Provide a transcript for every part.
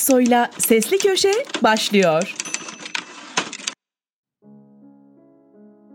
Aksoy'la Sesli Köşe başlıyor.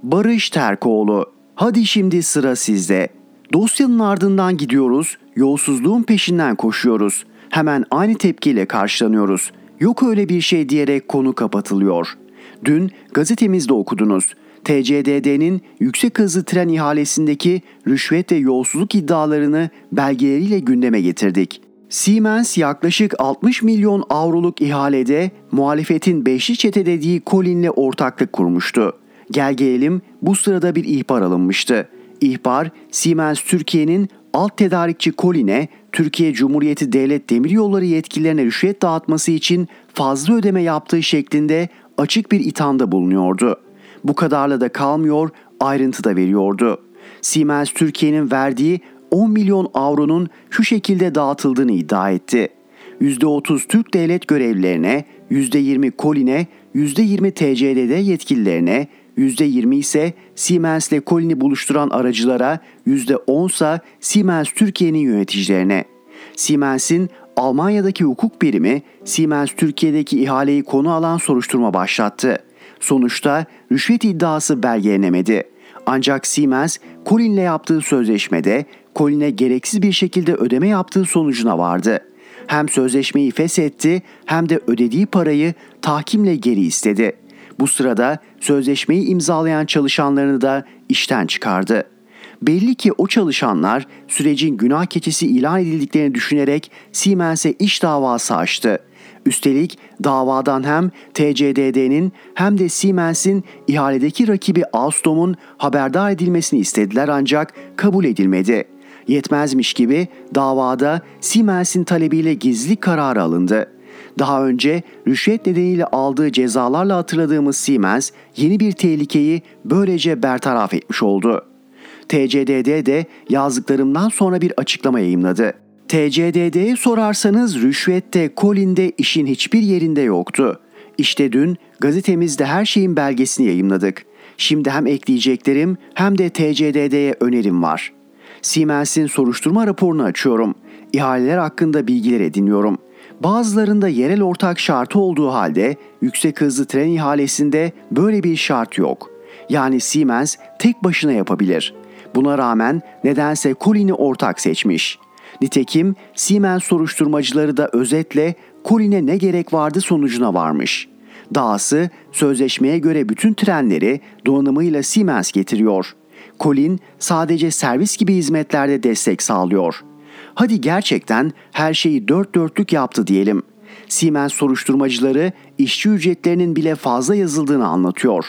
Barış Terkoğlu. Hadi şimdi sıra sizde. Dosyanın ardından gidiyoruz, yolsuzluğun peşinden koşuyoruz. Hemen aynı tepkiyle karşılanıyoruz. Yok öyle bir şey diyerek konu kapatılıyor. Dün gazetemizde okudunuz. TCDD'nin yüksek hızlı tren ihalesindeki rüşvet ve yolsuzluk iddialarını belgeleriyle gündeme getirdik. Siemens yaklaşık 60 milyon avroluk ihalede muhalefetin beşli çete dediği Colin'le ortaklık kurmuştu. Gel gelelim bu sırada bir ihbar alınmıştı. İhbar Siemens Türkiye'nin alt tedarikçi Colin'e Türkiye Cumhuriyeti Devlet Demiryolları yetkililerine rüşvet dağıtması için fazla ödeme yaptığı şeklinde açık bir ithamda bulunuyordu. Bu kadarla da kalmıyor, ayrıntı da veriyordu. Siemens Türkiye'nin verdiği 10 milyon avronun şu şekilde dağıtıldığını iddia etti. %30 Türk devlet görevlilerine, %20 Colin'e, %20 TCDD yetkililerine, %20 ise Siemens ile Colin'i buluşturan aracılara, %10 ise Siemens Türkiye'nin yöneticilerine. Siemens'in Almanya'daki hukuk birimi Siemens Türkiye'deki ihaleyi konu alan soruşturma başlattı. Sonuçta rüşvet iddiası belgelenemedi. Ancak Siemens, Colin'le yaptığı sözleşmede Colin'e gereksiz bir şekilde ödeme yaptığı sonucuna vardı. Hem sözleşmeyi feshetti hem de ödediği parayı tahkimle geri istedi. Bu sırada sözleşmeyi imzalayan çalışanlarını da işten çıkardı. Belli ki o çalışanlar sürecin günah keçisi ilan edildiklerini düşünerek Siemens'e iş davası açtı. Üstelik davadan hem TCDD'nin hem de Siemens'in ihaledeki rakibi Alstom'un haberdar edilmesini istediler ancak kabul edilmedi. Yetmezmiş gibi davada Siemens'in talebiyle gizli kararı alındı. Daha önce rüşvet nedeniyle aldığı cezalarla hatırladığımız Siemens yeni bir tehlikeyi böylece bertaraf etmiş oldu. TCDD de yazdıklarımdan sonra bir açıklama yayımladı. TCDD'ye sorarsanız rüşvette Colin'de işin hiçbir yerinde yoktu. İşte dün gazetemizde her şeyin belgesini yayımladık. Şimdi hem ekleyeceklerim hem de TCDD'ye önerim var. Siemens'in soruşturma raporunu açıyorum. İhaleler hakkında bilgiler ediniyorum. Bazılarında yerel ortak şartı olduğu halde yüksek hızlı tren ihalesinde böyle bir şart yok. Yani Siemens tek başına yapabilir. Buna rağmen nedense Colin'i ortak seçmiş. Nitekim Siemens soruşturmacıları da özetle Colin'e ne gerek vardı sonucuna varmış. Dahası sözleşmeye göre bütün trenleri donanımıyla Siemens getiriyor. Colin sadece servis gibi hizmetlerde destek sağlıyor. Hadi gerçekten her şeyi dört dörtlük yaptı diyelim. Siemens soruşturmacıları işçi ücretlerinin bile fazla yazıldığını anlatıyor.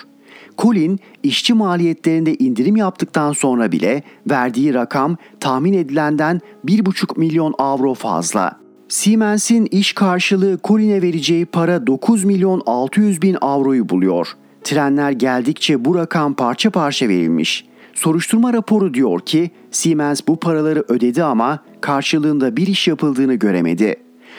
Colin işçi maliyetlerinde indirim yaptıktan sonra bile verdiği rakam tahmin edilenden 1,5 milyon avro fazla. Siemens'in iş karşılığı Colin'e vereceği para 9 milyon 600 bin avroyu buluyor. Trenler geldikçe bu rakam parça parça verilmiş. Soruşturma raporu diyor ki Siemens bu paraları ödedi ama karşılığında bir iş yapıldığını göremedi.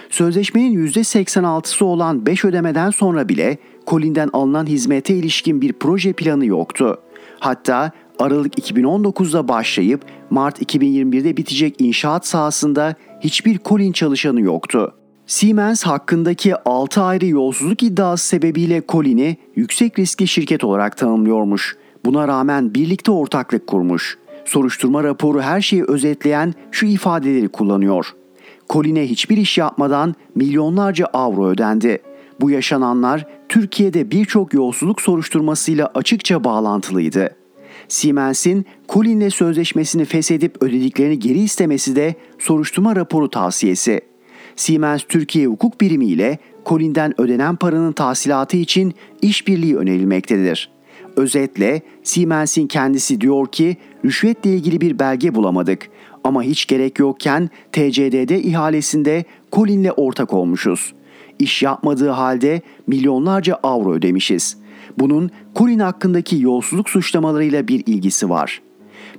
Sözleşmenin %86'sı olan 5 ödemeden sonra bile Colin'den alınan hizmete ilişkin bir proje planı yoktu. Hatta Aralık 2019'da başlayıp Mart 2021'de bitecek inşaat sahasında hiçbir Colin çalışanı yoktu. Siemens hakkındaki 6 ayrı yolsuzluk iddiası sebebiyle Colin'i yüksek riskli şirket olarak tanımlıyormuş. Buna rağmen birlikte ortaklık kurmuş. Soruşturma raporu her şeyi özetleyen şu ifadeleri kullanıyor. Colin'e hiçbir iş yapmadan milyonlarca avro ödendi. Bu yaşananlar Türkiye'de birçok yolsuzluk soruşturmasıyla açıkça bağlantılıydı. Siemens'in Colin'le sözleşmesini feshedip ödediklerini geri istemesi de soruşturma raporu tavsiyesi. Siemens Türkiye Hukuk Birimi ile Colin'den ödenen paranın tahsilatı için işbirliği önerilmektedir. Özetle Siemens'in kendisi diyor ki rüşvetle ilgili bir belge bulamadık ama hiç gerek yokken TCDD ihalesinde Colin'le ortak olmuşuz. İş yapmadığı halde milyonlarca avro ödemişiz. Bunun Colin hakkındaki yolsuzluk suçlamalarıyla bir ilgisi var.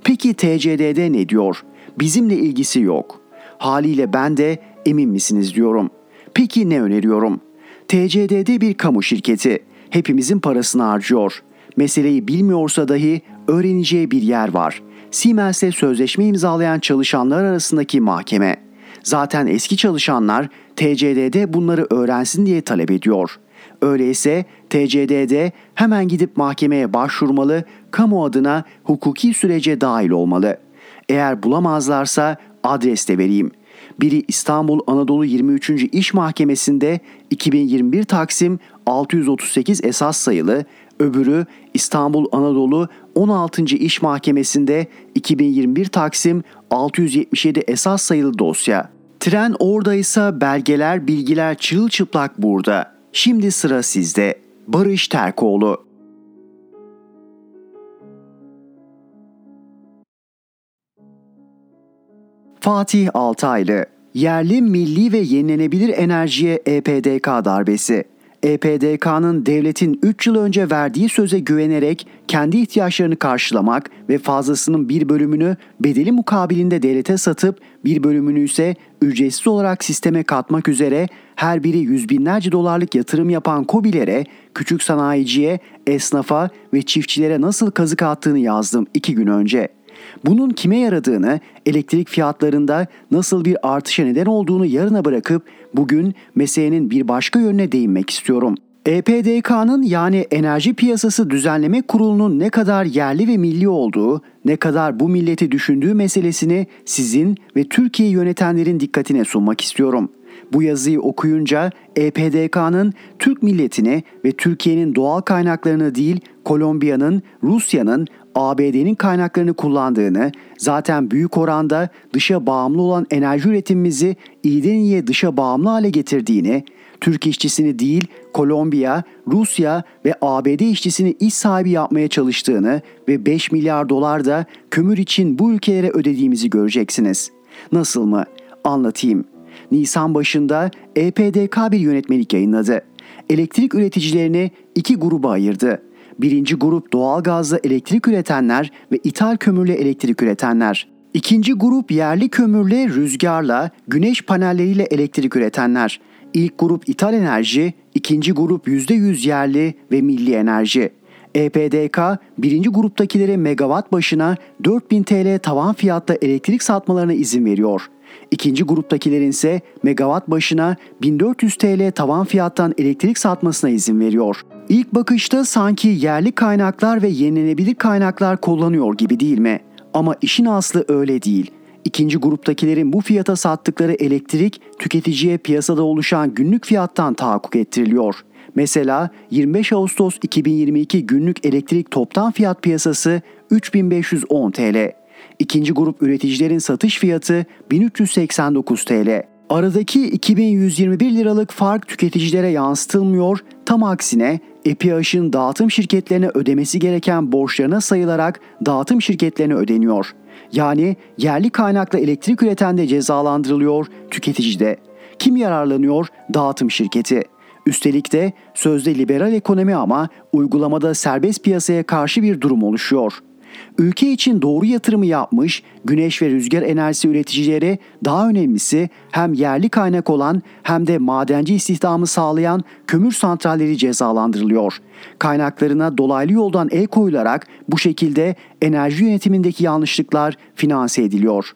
Peki TCDD ne diyor? Bizimle ilgisi yok. Haliyle ben de emin misiniz diyorum. Peki ne öneriyorum? TCDD bir kamu şirketi. Hepimizin parasını harcıyor. Meseleyi bilmiyorsa dahi öğreneceği bir yer var. Siemens'le sözleşme imzalayan çalışanlar arasındaki mahkeme. Zaten eski çalışanlar TCD'de bunları öğrensin diye talep ediyor. Öyleyse TCD'de hemen gidip mahkemeye başvurmalı, kamu adına hukuki sürece dahil olmalı. Eğer bulamazlarsa adres de vereyim. Biri İstanbul Anadolu 23. İş Mahkemesi'nde 2021 Taksim 638 esas sayılı, öbürü İstanbul Anadolu 16. İş Mahkemesi'nde 2021 Taksim 677 esas sayılı dosya. Tren oradaysa belgeler, bilgiler çırılçıplak burada. Şimdi sıra sizde. Barış Terkoğlu Fatih Altaylı Yerli, milli ve yenilenebilir enerjiye EPDK darbesi. EPDK'nın devletin 3 yıl önce verdiği söze güvenerek kendi ihtiyaçlarını karşılamak ve fazlasının bir bölümünü bedeli mukabilinde devlete satıp bir bölümünü ise ücretsiz olarak sisteme katmak üzere her biri yüz binlerce dolarlık yatırım yapan kobilere, küçük sanayiciye, esnafa ve çiftçilere nasıl kazık attığını yazdım iki gün önce.'' Bunun kime yaradığını, elektrik fiyatlarında nasıl bir artışa neden olduğunu yarına bırakıp bugün meselenin bir başka yönüne değinmek istiyorum. EPDK'nın yani Enerji Piyasası Düzenleme Kurulu'nun ne kadar yerli ve milli olduğu, ne kadar bu milleti düşündüğü meselesini sizin ve Türkiye yönetenlerin dikkatine sunmak istiyorum. Bu yazıyı okuyunca EPDK'nın Türk milletini ve Türkiye'nin doğal kaynaklarını değil Kolombiya'nın, Rusya'nın, ABD'nin kaynaklarını kullandığını, zaten büyük oranda dışa bağımlı olan enerji üretimimizi iyiden iyiye dışa bağımlı hale getirdiğini, Türk işçisini değil Kolombiya, Rusya ve ABD işçisini iş sahibi yapmaya çalıştığını ve 5 milyar dolar da kömür için bu ülkelere ödediğimizi göreceksiniz. Nasıl mı? Anlatayım. Nisan başında EPDK bir yönetmelik yayınladı. Elektrik üreticilerini iki gruba ayırdı. Birinci grup doğal gazla elektrik üretenler ve ithal kömürle elektrik üretenler. İkinci grup yerli kömürle, rüzgarla, güneş panelleriyle elektrik üretenler. İlk grup ithal enerji, ikinci grup %100 yerli ve milli enerji. EPDK birinci gruptakilere megawatt başına 4000 TL tavan fiyatla elektrik satmalarına izin veriyor. İkinci gruptakilerin ise megawatt başına 1400 TL tavan fiyattan elektrik satmasına izin veriyor. İlk bakışta sanki yerli kaynaklar ve yenilenebilir kaynaklar kullanıyor gibi değil mi? Ama işin aslı öyle değil. İkinci gruptakilerin bu fiyata sattıkları elektrik tüketiciye piyasada oluşan günlük fiyattan tahakkuk ettiriliyor. Mesela 25 Ağustos 2022 günlük elektrik toptan fiyat piyasası 3510 TL. İkinci grup üreticilerin satış fiyatı 1389 TL. Aradaki 2121 liralık fark tüketicilere yansıtılmıyor, tam aksine EPİAŞ'ın dağıtım şirketlerine ödemesi gereken borçlarına sayılarak dağıtım şirketlerine ödeniyor. Yani yerli kaynakla elektrik üreten de cezalandırılıyor, tüketici de. Kim yararlanıyor? Dağıtım şirketi. Üstelik de sözde liberal ekonomi ama uygulamada serbest piyasaya karşı bir durum oluşuyor.'' Ülke için doğru yatırımı yapmış güneş ve rüzgar enerjisi üreticileri daha önemlisi hem yerli kaynak olan hem de madenci istihdamı sağlayan kömür santralleri cezalandırılıyor. Kaynaklarına dolaylı yoldan el koyularak bu şekilde enerji yönetimindeki yanlışlıklar finanse ediliyor.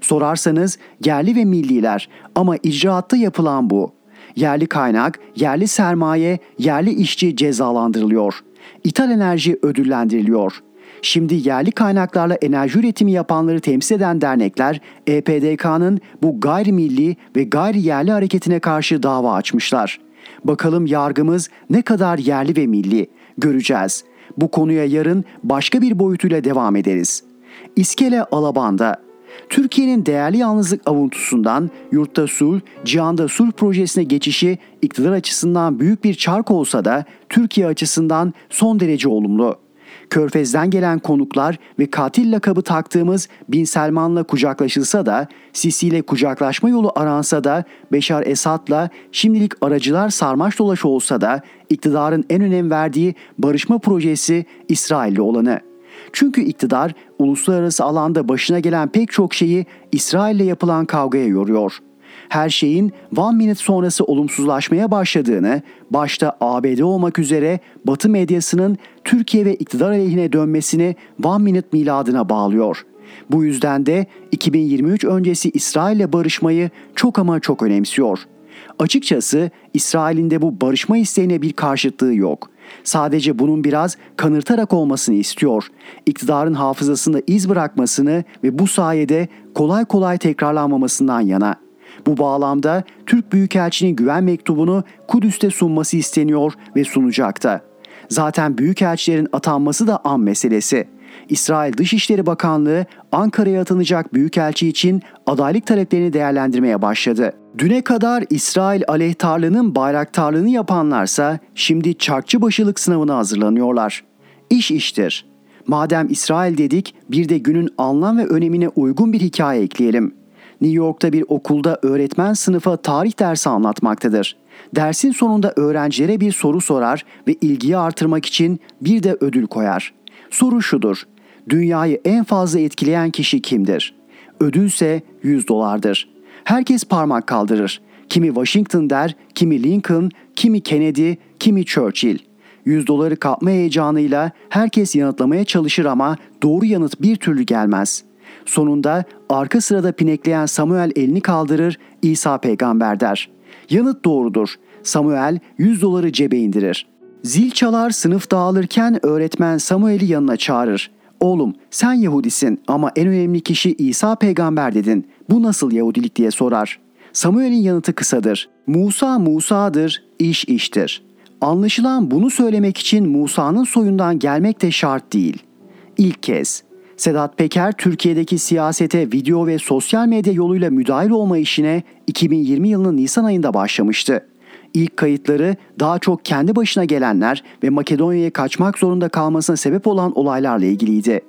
Sorarsanız yerli ve milliler ama icraatta yapılan bu. Yerli kaynak, yerli sermaye, yerli işçi cezalandırılıyor. İthal enerji ödüllendiriliyor. Şimdi yerli kaynaklarla enerji üretimi yapanları temsil eden dernekler EPDK'nın bu gayrimilli ve gayri yerli hareketine karşı dava açmışlar. Bakalım yargımız ne kadar yerli ve milli göreceğiz. Bu konuya yarın başka bir boyutuyla devam ederiz. İskele Alaban'da Türkiye'nin değerli yalnızlık avuntusundan yurtta sulh, cihanda sulh projesine geçişi iktidar açısından büyük bir çark olsa da Türkiye açısından son derece olumlu. Körfez'den gelen konuklar ve katil lakabı taktığımız Bin Selman'la kucaklaşılsa da, Sisi ile kucaklaşma yolu aransa da, Beşar Esad'la şimdilik aracılar sarmaş dolaş olsa da, iktidarın en önem verdiği barışma projesi İsrailli olanı. Çünkü iktidar uluslararası alanda başına gelen pek çok şeyi İsrail'le yapılan kavgaya yoruyor her şeyin One Minute sonrası olumsuzlaşmaya başladığını, başta ABD olmak üzere Batı medyasının Türkiye ve iktidar aleyhine dönmesini One Minute miladına bağlıyor. Bu yüzden de 2023 öncesi İsrail'le barışmayı çok ama çok önemsiyor. Açıkçası İsrail'in de bu barışma isteğine bir karşıtlığı yok. Sadece bunun biraz kanırtarak olmasını istiyor. İktidarın hafızasında iz bırakmasını ve bu sayede kolay kolay tekrarlanmamasından yana. Bu bağlamda Türk Büyükelçinin güven mektubunu Kudüs'te sunması isteniyor ve sunacakta. Zaten büyükelçilerin atanması da an meselesi. İsrail Dışişleri Bakanlığı Ankara'ya atanacak büyükelçi için adaylık taleplerini değerlendirmeye başladı. Düne kadar İsrail aleyhtarlığının bayraktarlığını yapanlarsa şimdi çarkçıbaşılık sınavına hazırlanıyorlar. İş iştir. Madem İsrail dedik bir de günün anlam ve önemine uygun bir hikaye ekleyelim. New York'ta bir okulda öğretmen sınıfa tarih dersi anlatmaktadır. Dersin sonunda öğrencilere bir soru sorar ve ilgiyi artırmak için bir de ödül koyar. Soru şudur. Dünyayı en fazla etkileyen kişi kimdir? Ödülse 100 dolardır. Herkes parmak kaldırır. Kimi Washington der, kimi Lincoln, kimi Kennedy, kimi Churchill. 100 doları kapma heyecanıyla herkes yanıtlamaya çalışır ama doğru yanıt bir türlü gelmez. Sonunda arka sırada pinekleyen Samuel elini kaldırır, İsa peygamber der. Yanıt doğrudur. Samuel 100 doları cebe indirir. Zil çalar sınıf dağılırken öğretmen Samuel'i yanına çağırır. Oğlum sen Yahudisin ama en önemli kişi İsa peygamber dedin. Bu nasıl Yahudilik diye sorar. Samuel'in yanıtı kısadır. Musa Musa'dır, iş iştir. Anlaşılan bunu söylemek için Musa'nın soyundan gelmek de şart değil. İlk kez Sedat Peker Türkiye'deki siyasete video ve sosyal medya yoluyla müdahil olma işine 2020 yılının Nisan ayında başlamıştı. İlk kayıtları daha çok kendi başına gelenler ve Makedonya'ya kaçmak zorunda kalmasına sebep olan olaylarla ilgiliydi.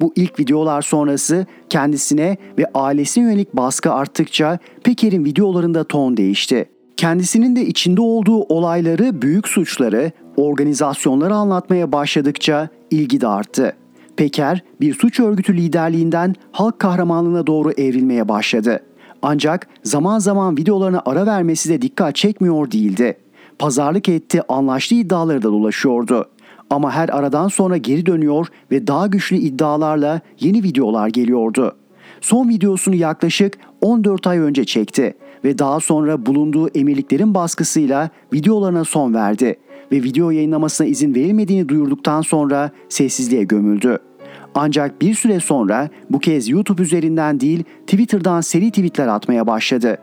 Bu ilk videolar sonrası kendisine ve ailesine yönelik baskı arttıkça Peker'in videolarında ton değişti. Kendisinin de içinde olduğu olayları, büyük suçları, organizasyonları anlatmaya başladıkça ilgi de arttı. Peker bir suç örgütü liderliğinden halk kahramanlığına doğru evrilmeye başladı. Ancak zaman zaman videolarına ara vermesi de dikkat çekmiyor değildi. Pazarlık etti, anlaştığı iddiaları da dolaşıyordu. Ama her aradan sonra geri dönüyor ve daha güçlü iddialarla yeni videolar geliyordu. Son videosunu yaklaşık 14 ay önce çekti ve daha sonra bulunduğu emirliklerin baskısıyla videolarına son verdi ve video yayınlamasına izin verilmediğini duyurduktan sonra sessizliğe gömüldü. Ancak bir süre sonra bu kez YouTube üzerinden değil Twitter'dan seri tweetler atmaya başladı.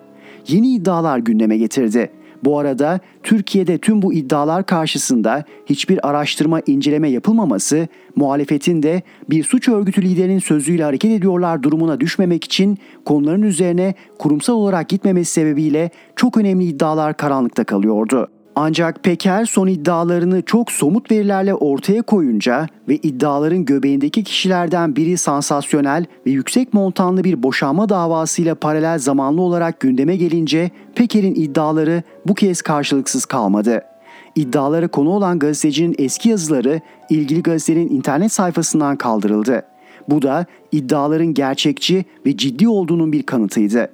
Yeni iddialar gündeme getirdi. Bu arada Türkiye'de tüm bu iddialar karşısında hiçbir araştırma inceleme yapılmaması muhalefetin de bir suç örgütü liderinin sözüyle hareket ediyorlar durumuna düşmemek için konuların üzerine kurumsal olarak gitmemesi sebebiyle çok önemli iddialar karanlıkta kalıyordu. Ancak Peker son iddialarını çok somut verilerle ortaya koyunca ve iddiaların göbeğindeki kişilerden biri sansasyonel ve yüksek montanlı bir boşanma davasıyla paralel zamanlı olarak gündeme gelince Peker'in iddiaları bu kez karşılıksız kalmadı. İddialara konu olan gazetecinin eski yazıları ilgili gazetenin internet sayfasından kaldırıldı. Bu da iddiaların gerçekçi ve ciddi olduğunun bir kanıtıydı.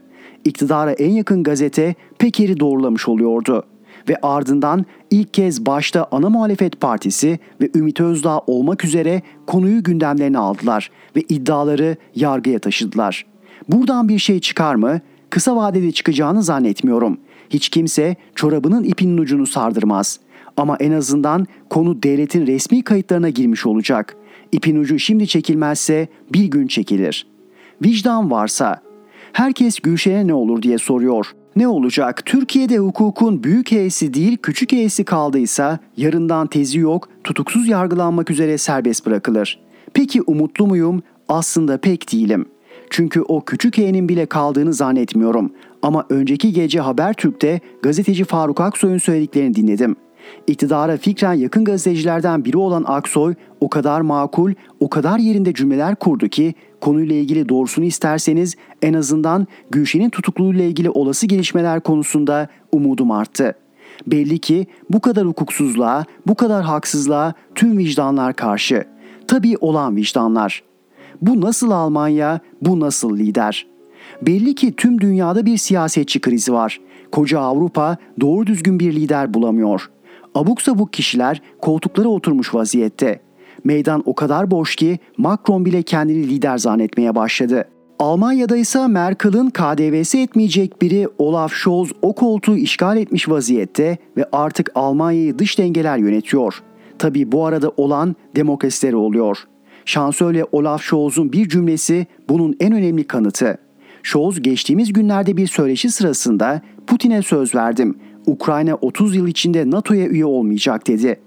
İktidara en yakın gazete Peker'i doğrulamış oluyordu ve ardından ilk kez başta ana muhalefet partisi ve Ümit Özdağ olmak üzere konuyu gündemlerine aldılar ve iddiaları yargıya taşıdılar. Buradan bir şey çıkar mı? Kısa vadede çıkacağını zannetmiyorum. Hiç kimse çorabının ipinin ucunu sardırmaz. Ama en azından konu devletin resmi kayıtlarına girmiş olacak. İpin ucu şimdi çekilmezse bir gün çekilir. Vicdan varsa herkes Gülşen'e ne olur diye soruyor. Ne olacak? Türkiye'de hukukun büyük H'si değil küçük H'si kaldıysa yarından tezi yok tutuksuz yargılanmak üzere serbest bırakılır. Peki umutlu muyum? Aslında pek değilim. Çünkü o küçük H'nin bile kaldığını zannetmiyorum. Ama önceki gece Habertürk'te gazeteci Faruk Aksoy'un söylediklerini dinledim. İktidara fikren yakın gazetecilerden biri olan Aksoy o kadar makul, o kadar yerinde cümleler kurdu ki konuyla ilgili doğrusunu isterseniz en azından Gülşen'in tutukluluğuyla ilgili olası gelişmeler konusunda umudum arttı. Belli ki bu kadar hukuksuzluğa, bu kadar haksızlığa tüm vicdanlar karşı. Tabii olan vicdanlar. Bu nasıl Almanya, bu nasıl lider? Belli ki tüm dünyada bir siyasetçi krizi var. Koca Avrupa doğru düzgün bir lider bulamıyor. Abuk sabuk kişiler koltuklara oturmuş vaziyette. Meydan o kadar boş ki Macron bile kendini lider zannetmeye başladı. Almanya'da ise Merkel'in KDV'si etmeyecek biri Olaf Scholz o koltuğu işgal etmiş vaziyette ve artık Almanya'yı dış dengeler yönetiyor. Tabi bu arada olan demokrasileri oluyor. Şansölye Olaf Scholz'un bir cümlesi bunun en önemli kanıtı. Scholz geçtiğimiz günlerde bir söyleşi sırasında Putin'e söz verdim. Ukrayna 30 yıl içinde NATO'ya üye olmayacak dedi.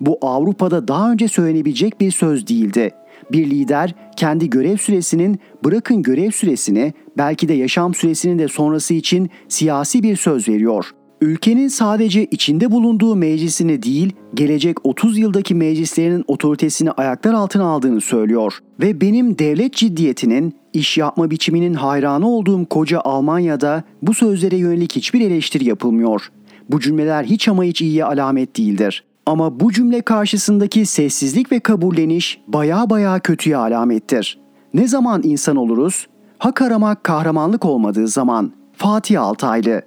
Bu Avrupa'da daha önce söylenebilecek bir söz değildi. Bir lider kendi görev süresinin bırakın görev süresini belki de yaşam süresinin de sonrası için siyasi bir söz veriyor. Ülkenin sadece içinde bulunduğu meclisini değil, gelecek 30 yıldaki meclislerinin otoritesini ayaklar altına aldığını söylüyor. Ve benim devlet ciddiyetinin, iş yapma biçiminin hayranı olduğum koca Almanya'da bu sözlere yönelik hiçbir eleştiri yapılmıyor. Bu cümleler hiç ama hiç iyiye alamet değildir. Ama bu cümle karşısındaki sessizlik ve kabulleniş baya baya kötüye alamettir. Ne zaman insan oluruz? Hak aramak kahramanlık olmadığı zaman. Fatih Altaylı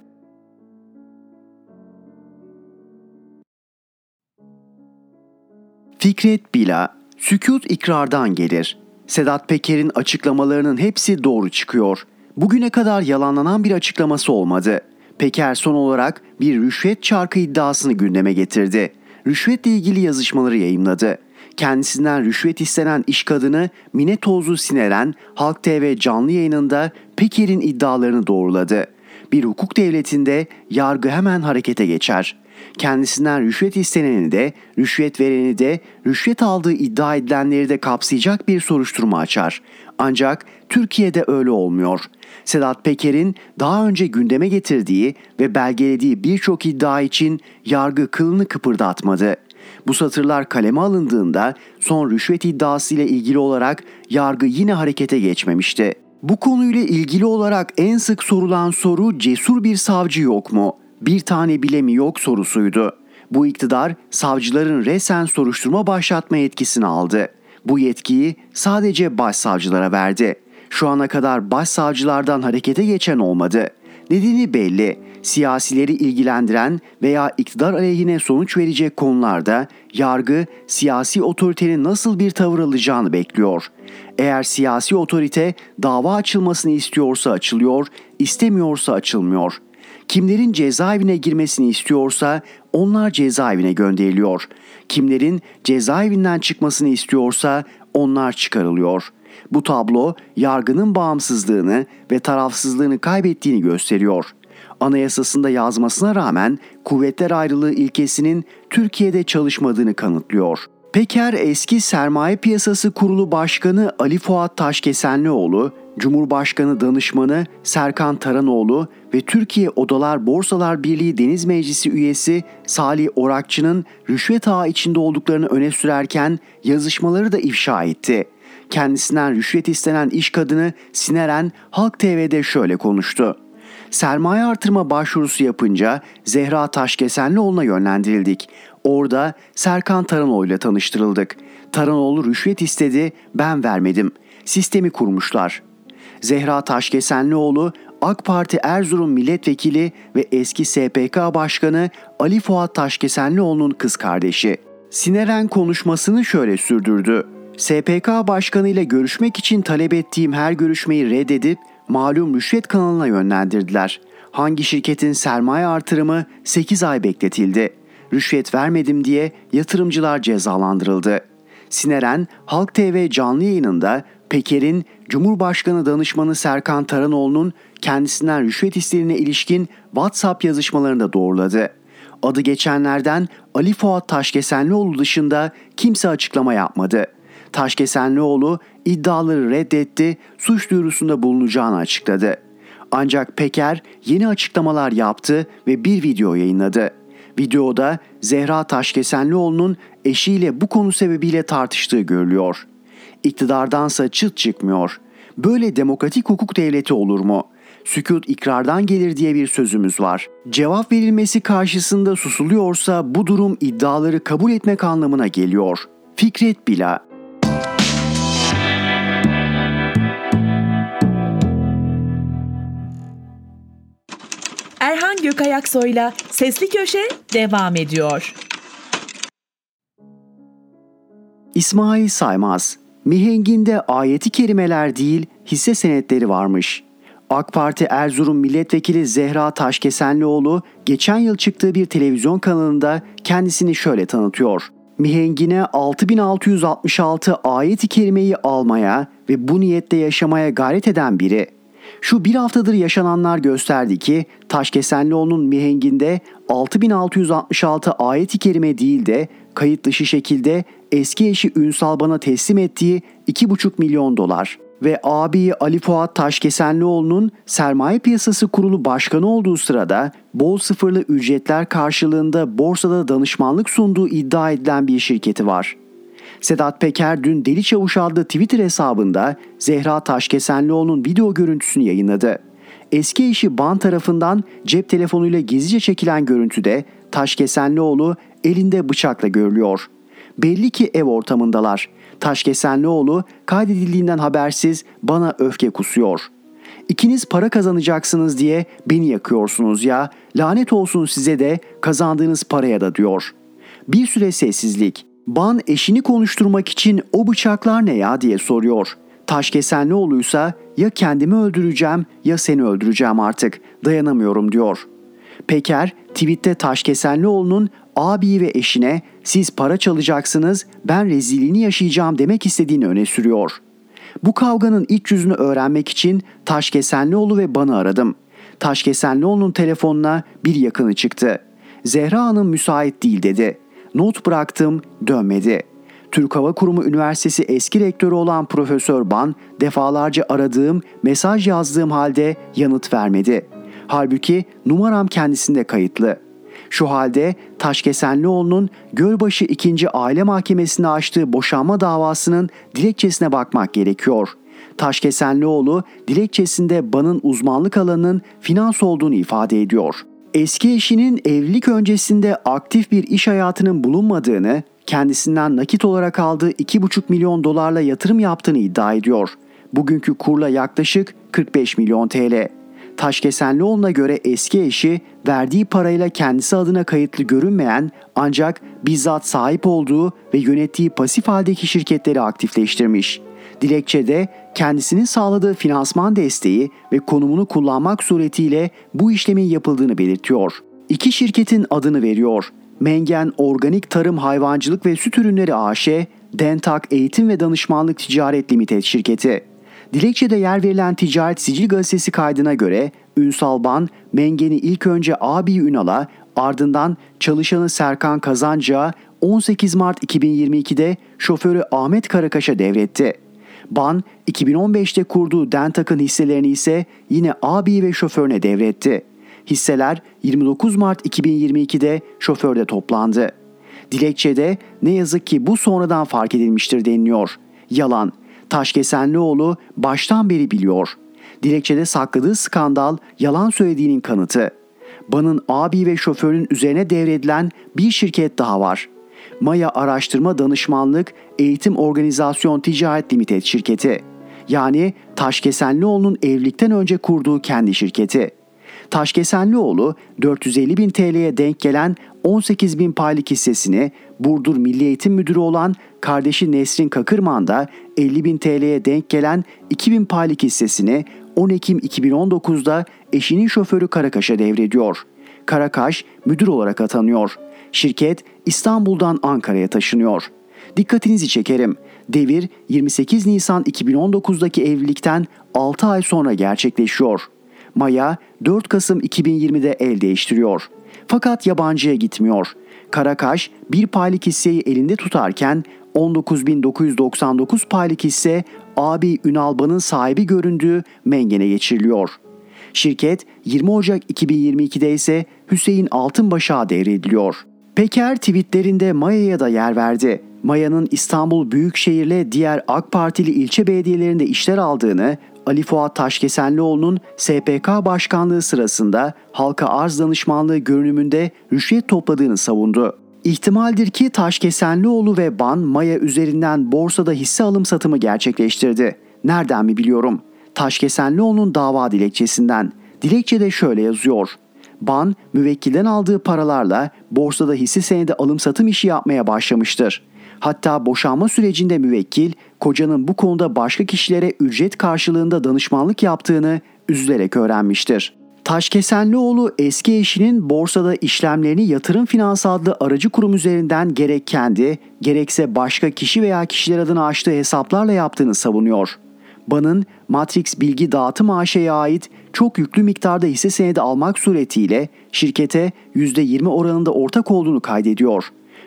Fikret Bila, sükut ikrardan gelir. Sedat Peker'in açıklamalarının hepsi doğru çıkıyor. Bugüne kadar yalanlanan bir açıklaması olmadı. Peker son olarak bir rüşvet çarkı iddiasını gündeme getirdi. Rüşvetle ilgili yazışmaları yayımladı. Kendisinden rüşvet istenen iş kadını Mine Tozlu Sineren Halk TV canlı yayınında Peker'in iddialarını doğruladı. Bir hukuk devletinde yargı hemen harekete geçer. Kendisinden rüşvet isteneni de, rüşvet vereni de, rüşvet aldığı iddia edilenleri de kapsayacak bir soruşturma açar. Ancak Türkiye'de öyle olmuyor. Sedat Peker'in daha önce gündeme getirdiği ve belgelediği birçok iddia için yargı kılını kıpırdatmadı. Bu satırlar kaleme alındığında son rüşvet iddiası ile ilgili olarak yargı yine harekete geçmemişti. Bu konuyla ilgili olarak en sık sorulan soru cesur bir savcı yok mu? Bir tane bile mi yok sorusuydu. Bu iktidar savcıların resen soruşturma başlatma yetkisini aldı. Bu yetkiyi sadece başsavcılara verdi. Şu ana kadar başsavcılardan harekete geçen olmadı. Nedeni belli. Siyasileri ilgilendiren veya iktidar aleyhine sonuç verecek konularda yargı siyasi otoritenin nasıl bir tavır alacağını bekliyor. Eğer siyasi otorite dava açılmasını istiyorsa açılıyor, istemiyorsa açılmıyor. Kimlerin cezaevine girmesini istiyorsa onlar cezaevine gönderiliyor. Kimlerin cezaevinden çıkmasını istiyorsa onlar çıkarılıyor. Bu tablo yargının bağımsızlığını ve tarafsızlığını kaybettiğini gösteriyor. Anayasasında yazmasına rağmen kuvvetler ayrılığı ilkesinin Türkiye'de çalışmadığını kanıtlıyor. Peker eski Sermaye Piyasası Kurulu Başkanı Ali Fuat Taşkesenlioğlu, Cumhurbaşkanı Danışmanı Serkan Taranoğlu ve Türkiye Odalar Borsalar Birliği Deniz Meclisi üyesi Salih Orakçı'nın rüşvet ağı içinde olduklarını öne sürerken yazışmaları da ifşa etti. Kendisinden rüşvet istenen iş kadını Sineren Halk TV'de şöyle konuştu. Sermaye artırma başvurusu yapınca Zehra Taşkesenlioğlu'na yönlendirildik. Orada Serkan Taranoğlu ile tanıştırıldık. Taranoğlu rüşvet istedi, ben vermedim. Sistemi kurmuşlar. Zehra Taşkesenlioğlu AK Parti Erzurum Milletvekili ve eski SPK Başkanı Ali Fuat Taşkesenlioğlu'nun kız kardeşi. Sineren konuşmasını şöyle sürdürdü. SPK Başkanı ile görüşmek için talep ettiğim her görüşmeyi reddedip malum rüşvet kanalına yönlendirdiler. Hangi şirketin sermaye artırımı 8 ay bekletildi. Rüşvet vermedim diye yatırımcılar cezalandırıldı. Sineren Halk TV canlı yayınında Peker'in Cumhurbaşkanı danışmanı Serkan Taranoğlu'nun kendisinden rüşvet isteğine ilişkin WhatsApp yazışmalarını doğruladı. Adı geçenlerden Ali Fuat Taşkesenlioğlu dışında kimse açıklama yapmadı. Taşkesenlioğlu iddiaları reddetti, suç duyurusunda bulunacağını açıkladı. Ancak Peker yeni açıklamalar yaptı ve bir video yayınladı. Videoda Zehra Taşkesenlioğlu'nun eşiyle bu konu sebebiyle tartıştığı görülüyor. İktidardansa çıt çıkmıyor. Böyle demokratik hukuk devleti olur mu? Sükut ikrardan gelir diye bir sözümüz var. Cevap verilmesi karşısında susuluyorsa bu durum iddiaları kabul etmek anlamına geliyor. Fikret Bila Erhan Gökayaksoy'la Sesli Köşe devam ediyor. İsmail Saymaz Mihenginde ayeti kerimeler değil hisse senetleri varmış. AK Parti Erzurum Milletvekili Zehra Taşkesenlioğlu geçen yıl çıktığı bir televizyon kanalında kendisini şöyle tanıtıyor. Mihengine 6666 ayet-i kerimeyi almaya ve bu niyette yaşamaya gayret eden biri. Şu bir haftadır yaşananlar gösterdi ki Taşkesenlioğlu'nun mihenginde 6666 ayet-i kerime değil de kayıt dışı şekilde eski eşi Ünsal bana teslim ettiği 2,5 milyon dolar ve abi Ali Fuat Taşkesenlioğlu'nun sermaye piyasası kurulu başkanı olduğu sırada bol sıfırlı ücretler karşılığında borsada danışmanlık sunduğu iddia edilen bir şirketi var. Sedat Peker dün Deli Çavuş adlı Twitter hesabında Zehra Taşkesenlioğlu'nun video görüntüsünü yayınladı. Eski eşi Ban tarafından cep telefonuyla gizlice çekilen görüntüde Taşkesenlioğlu elinde bıçakla görülüyor. Belli ki ev ortamındalar. Taşkesenlioğlu kaydedildiğinden habersiz bana öfke kusuyor. İkiniz para kazanacaksınız diye beni yakıyorsunuz ya. Lanet olsun size de kazandığınız paraya da diyor. Bir süre sessizlik. Ban eşini konuşturmak için o bıçaklar ne ya diye soruyor. Taşkesenlioğlu'ysa ya kendimi öldüreceğim ya seni öldüreceğim artık dayanamıyorum diyor. Peker tweette Taşkesenlioğlu'nun abi ve eşine siz para çalacaksınız ben rezilliğini yaşayacağım demek istediğini öne sürüyor. Bu kavganın iç yüzünü öğrenmek için Taşkesenlioğlu ve bana aradım. Taşkesenlioğlu'nun telefonuna bir yakını çıktı. Zehra Hanım müsait değil dedi. Not bıraktım dönmedi. Türk Hava Kurumu Üniversitesi eski rektörü olan Profesör Ban defalarca aradığım, mesaj yazdığım halde yanıt vermedi. Halbuki numaram kendisinde kayıtlı. Şu halde Taşkesenlioğlu'nun Gölbaşı 2. Aile Mahkemesi'nde açtığı boşanma davasının dilekçesine bakmak gerekiyor. Taşkesenlioğlu dilekçesinde Ban'ın uzmanlık alanının finans olduğunu ifade ediyor. Eski eşinin evlilik öncesinde aktif bir iş hayatının bulunmadığını, kendisinden nakit olarak aldığı 2,5 milyon dolarla yatırım yaptığını iddia ediyor. Bugünkü kurla yaklaşık 45 milyon TL. Taşkesenlioğlu'na göre eski eşi verdiği parayla kendisi adına kayıtlı görünmeyen ancak bizzat sahip olduğu ve yönettiği pasif haldeki şirketleri aktifleştirmiş. Dilekçede kendisinin sağladığı finansman desteği ve konumunu kullanmak suretiyle bu işlemin yapıldığını belirtiyor. İki şirketin adını veriyor. Mengen Organik Tarım Hayvancılık ve Süt Ürünleri AŞ, Dentak Eğitim ve Danışmanlık Ticaret Limited şirketi. Dilekçede yer verilen Ticaret Sicil Gazetesi kaydına göre Ünsal Ban, Mengen'i ilk önce abi Ünal'a ardından çalışanı Serkan Kazancı'ya 18 Mart 2022'de şoförü Ahmet Karakaş'a devretti. Ban 2015'te kurduğu Dentak'ın hisselerini ise yine abi ve şoförüne devretti. Hisseler 29 Mart 2022'de şoförde toplandı. Dilekçede ne yazık ki bu sonradan fark edilmiştir deniliyor. Yalan. Taşkesenlioğlu baştan beri biliyor. Dilekçede sakladığı skandal yalan söylediğinin kanıtı. Ban'ın abi ve şoförün üzerine devredilen bir şirket daha var. Maya Araştırma Danışmanlık Eğitim Organizasyon Ticaret Limited şirketi. Yani Taşkesenlioğlu'nun evlilikten önce kurduğu kendi şirketi. Taşkesenlioğlu 450 bin TL'ye denk gelen 18 bin paylık hissesini Burdur Milli Eğitim Müdürü olan kardeşi Nesrin Kakırman da 50 bin TL'ye denk gelen 2000 paylık hissesini 10 Ekim 2019'da eşinin şoförü Karakaş'a devrediyor. Karakaş müdür olarak atanıyor. Şirket İstanbul'dan Ankara'ya taşınıyor. Dikkatinizi çekerim. Devir 28 Nisan 2019'daki evlilikten 6 ay sonra gerçekleşiyor. Maya 4 Kasım 2020'de el değiştiriyor. Fakat yabancıya gitmiyor. Karakaş bir paylık hisseyi elinde tutarken 19.999 paylık hisse abi Ünalban'ın sahibi göründüğü Mengen'e geçiriliyor. Şirket 20 Ocak 2022'de ise Hüseyin Altınbaş'a devrediliyor. Peker tweetlerinde Maya'ya da yer verdi. Maya'nın İstanbul Büyükşehir'le diğer AK Partili ilçe belediyelerinde işler aldığını, Ali Fuat Taşkesenlioğlu'nun SPK başkanlığı sırasında halka arz danışmanlığı görünümünde rüşvet topladığını savundu. İhtimaldir ki Taşkesenlioğlu ve Ban Maya üzerinden borsada hisse alım satımı gerçekleştirdi. Nereden mi biliyorum? Taşkesenlioğlu'nun dava dilekçesinden. Dilekçede şöyle yazıyor. Ban, müvekkilden aldığı paralarla borsada hisse senedi alım satım işi yapmaya başlamıştır. Hatta boşanma sürecinde müvekkil kocanın bu konuda başka kişilere ücret karşılığında danışmanlık yaptığını üzülerek öğrenmiştir. Taşkesenlioğlu eski eşinin borsada işlemlerini yatırım finans adlı aracı kurum üzerinden gerek kendi gerekse başka kişi veya kişiler adına açtığı hesaplarla yaptığını savunuyor. Ban'ın Matrix Bilgi Dağıtım AŞ'ye ait çok yüklü miktarda hisse senedi almak suretiyle şirkete %20 oranında ortak olduğunu kaydediyor.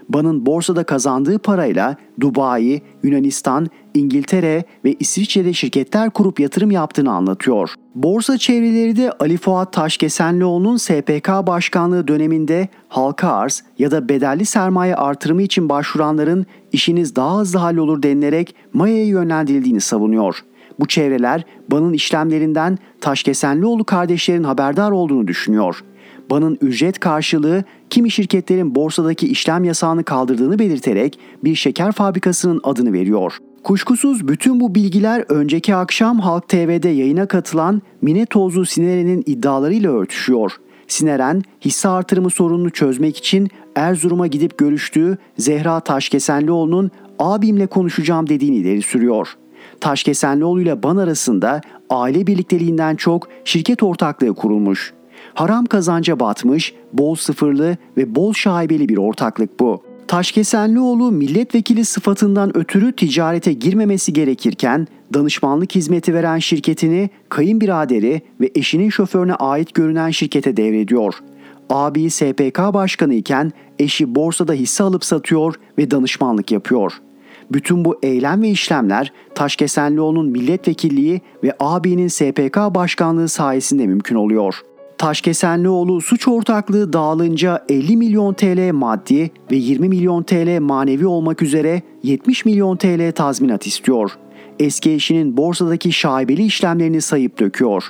Ban'ın borsada kazandığı parayla Dubai, Yunanistan, İngiltere ve İsviçre'de şirketler kurup yatırım yaptığını anlatıyor. Borsa çevreleri de Ali Fuat Taşkesenlioğlu'nun SPK başkanlığı döneminde halka arz ya da bedelli sermaye artırımı için başvuranların işiniz daha hızlı hallolur denilerek Maya'ya yönlendirildiğini savunuyor. Bu çevreler Ban'ın işlemlerinden Taşkesenlioğlu kardeşlerin haberdar olduğunu düşünüyor. Ban'ın ücret karşılığı kimi şirketlerin borsadaki işlem yasağını kaldırdığını belirterek bir şeker fabrikasının adını veriyor. Kuşkusuz bütün bu bilgiler önceki akşam Halk TV'de yayına katılan Mine Tozlu Sineren'in iddialarıyla örtüşüyor. Sineren, hisse artırımı sorununu çözmek için Erzurum'a gidip görüştüğü Zehra Taşkesenlioğlu'nun abimle konuşacağım dediğini ileri sürüyor. Taşkesenlioğlu ile Ban arasında aile birlikteliğinden çok şirket ortaklığı kurulmuş. Haram kazanca batmış, bol sıfırlı ve bol şaibeli bir ortaklık bu. Taşkesenlioğlu milletvekili sıfatından ötürü ticarete girmemesi gerekirken danışmanlık hizmeti veren şirketini kayınbiraderi ve eşinin şoförüne ait görünen şirkete devrediyor. Abi SPK başkanı iken eşi borsada hisse alıp satıyor ve danışmanlık yapıyor. Bütün bu eylem ve işlemler Taşkesenlioğlu'nun milletvekilliği ve abinin SPK başkanlığı sayesinde mümkün oluyor.'' Taşkesenlioğlu suç ortaklığı dağılınca 50 milyon TL maddi ve 20 milyon TL manevi olmak üzere 70 milyon TL tazminat istiyor. Eski eşinin borsadaki şaibeli işlemlerini sayıp döküyor.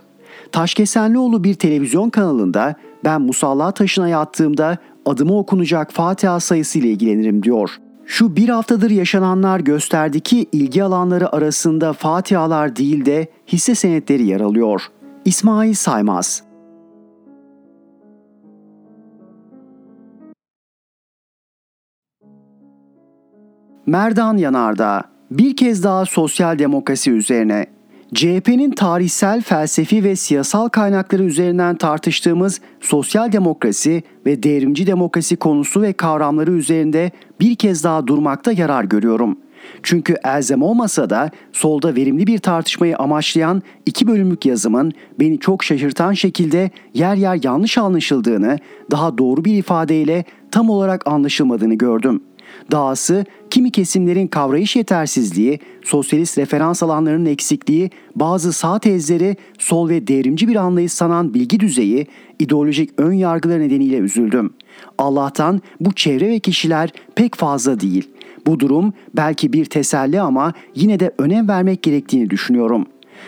Taşkesenlioğlu bir televizyon kanalında ben musalla taşına yattığımda adıma okunacak Fatiha sayısıyla ilgilenirim diyor. Şu bir haftadır yaşananlar gösterdi ki ilgi alanları arasında Fatihalar değil de hisse senetleri yer alıyor. İsmail Saymaz. Merdan Yanardağ. Bir kez daha sosyal demokrasi üzerine CHP'nin tarihsel, felsefi ve siyasal kaynakları üzerinden tartıştığımız sosyal demokrasi ve devrimci demokrasi konusu ve kavramları üzerinde bir kez daha durmakta yarar görüyorum. Çünkü elzem olmasa da solda verimli bir tartışmayı amaçlayan iki bölümlük yazımın beni çok şaşırtan şekilde yer yer yanlış anlaşıldığını, daha doğru bir ifadeyle tam olarak anlaşılmadığını gördüm.'' Dahası kimi kesimlerin kavrayış yetersizliği, sosyalist referans alanlarının eksikliği, bazı sağ tezleri, sol ve devrimci bir anlayış sanan bilgi düzeyi, ideolojik ön yargılar nedeniyle üzüldüm. Allah'tan bu çevre ve kişiler pek fazla değil. Bu durum belki bir teselli ama yine de önem vermek gerektiğini düşünüyorum.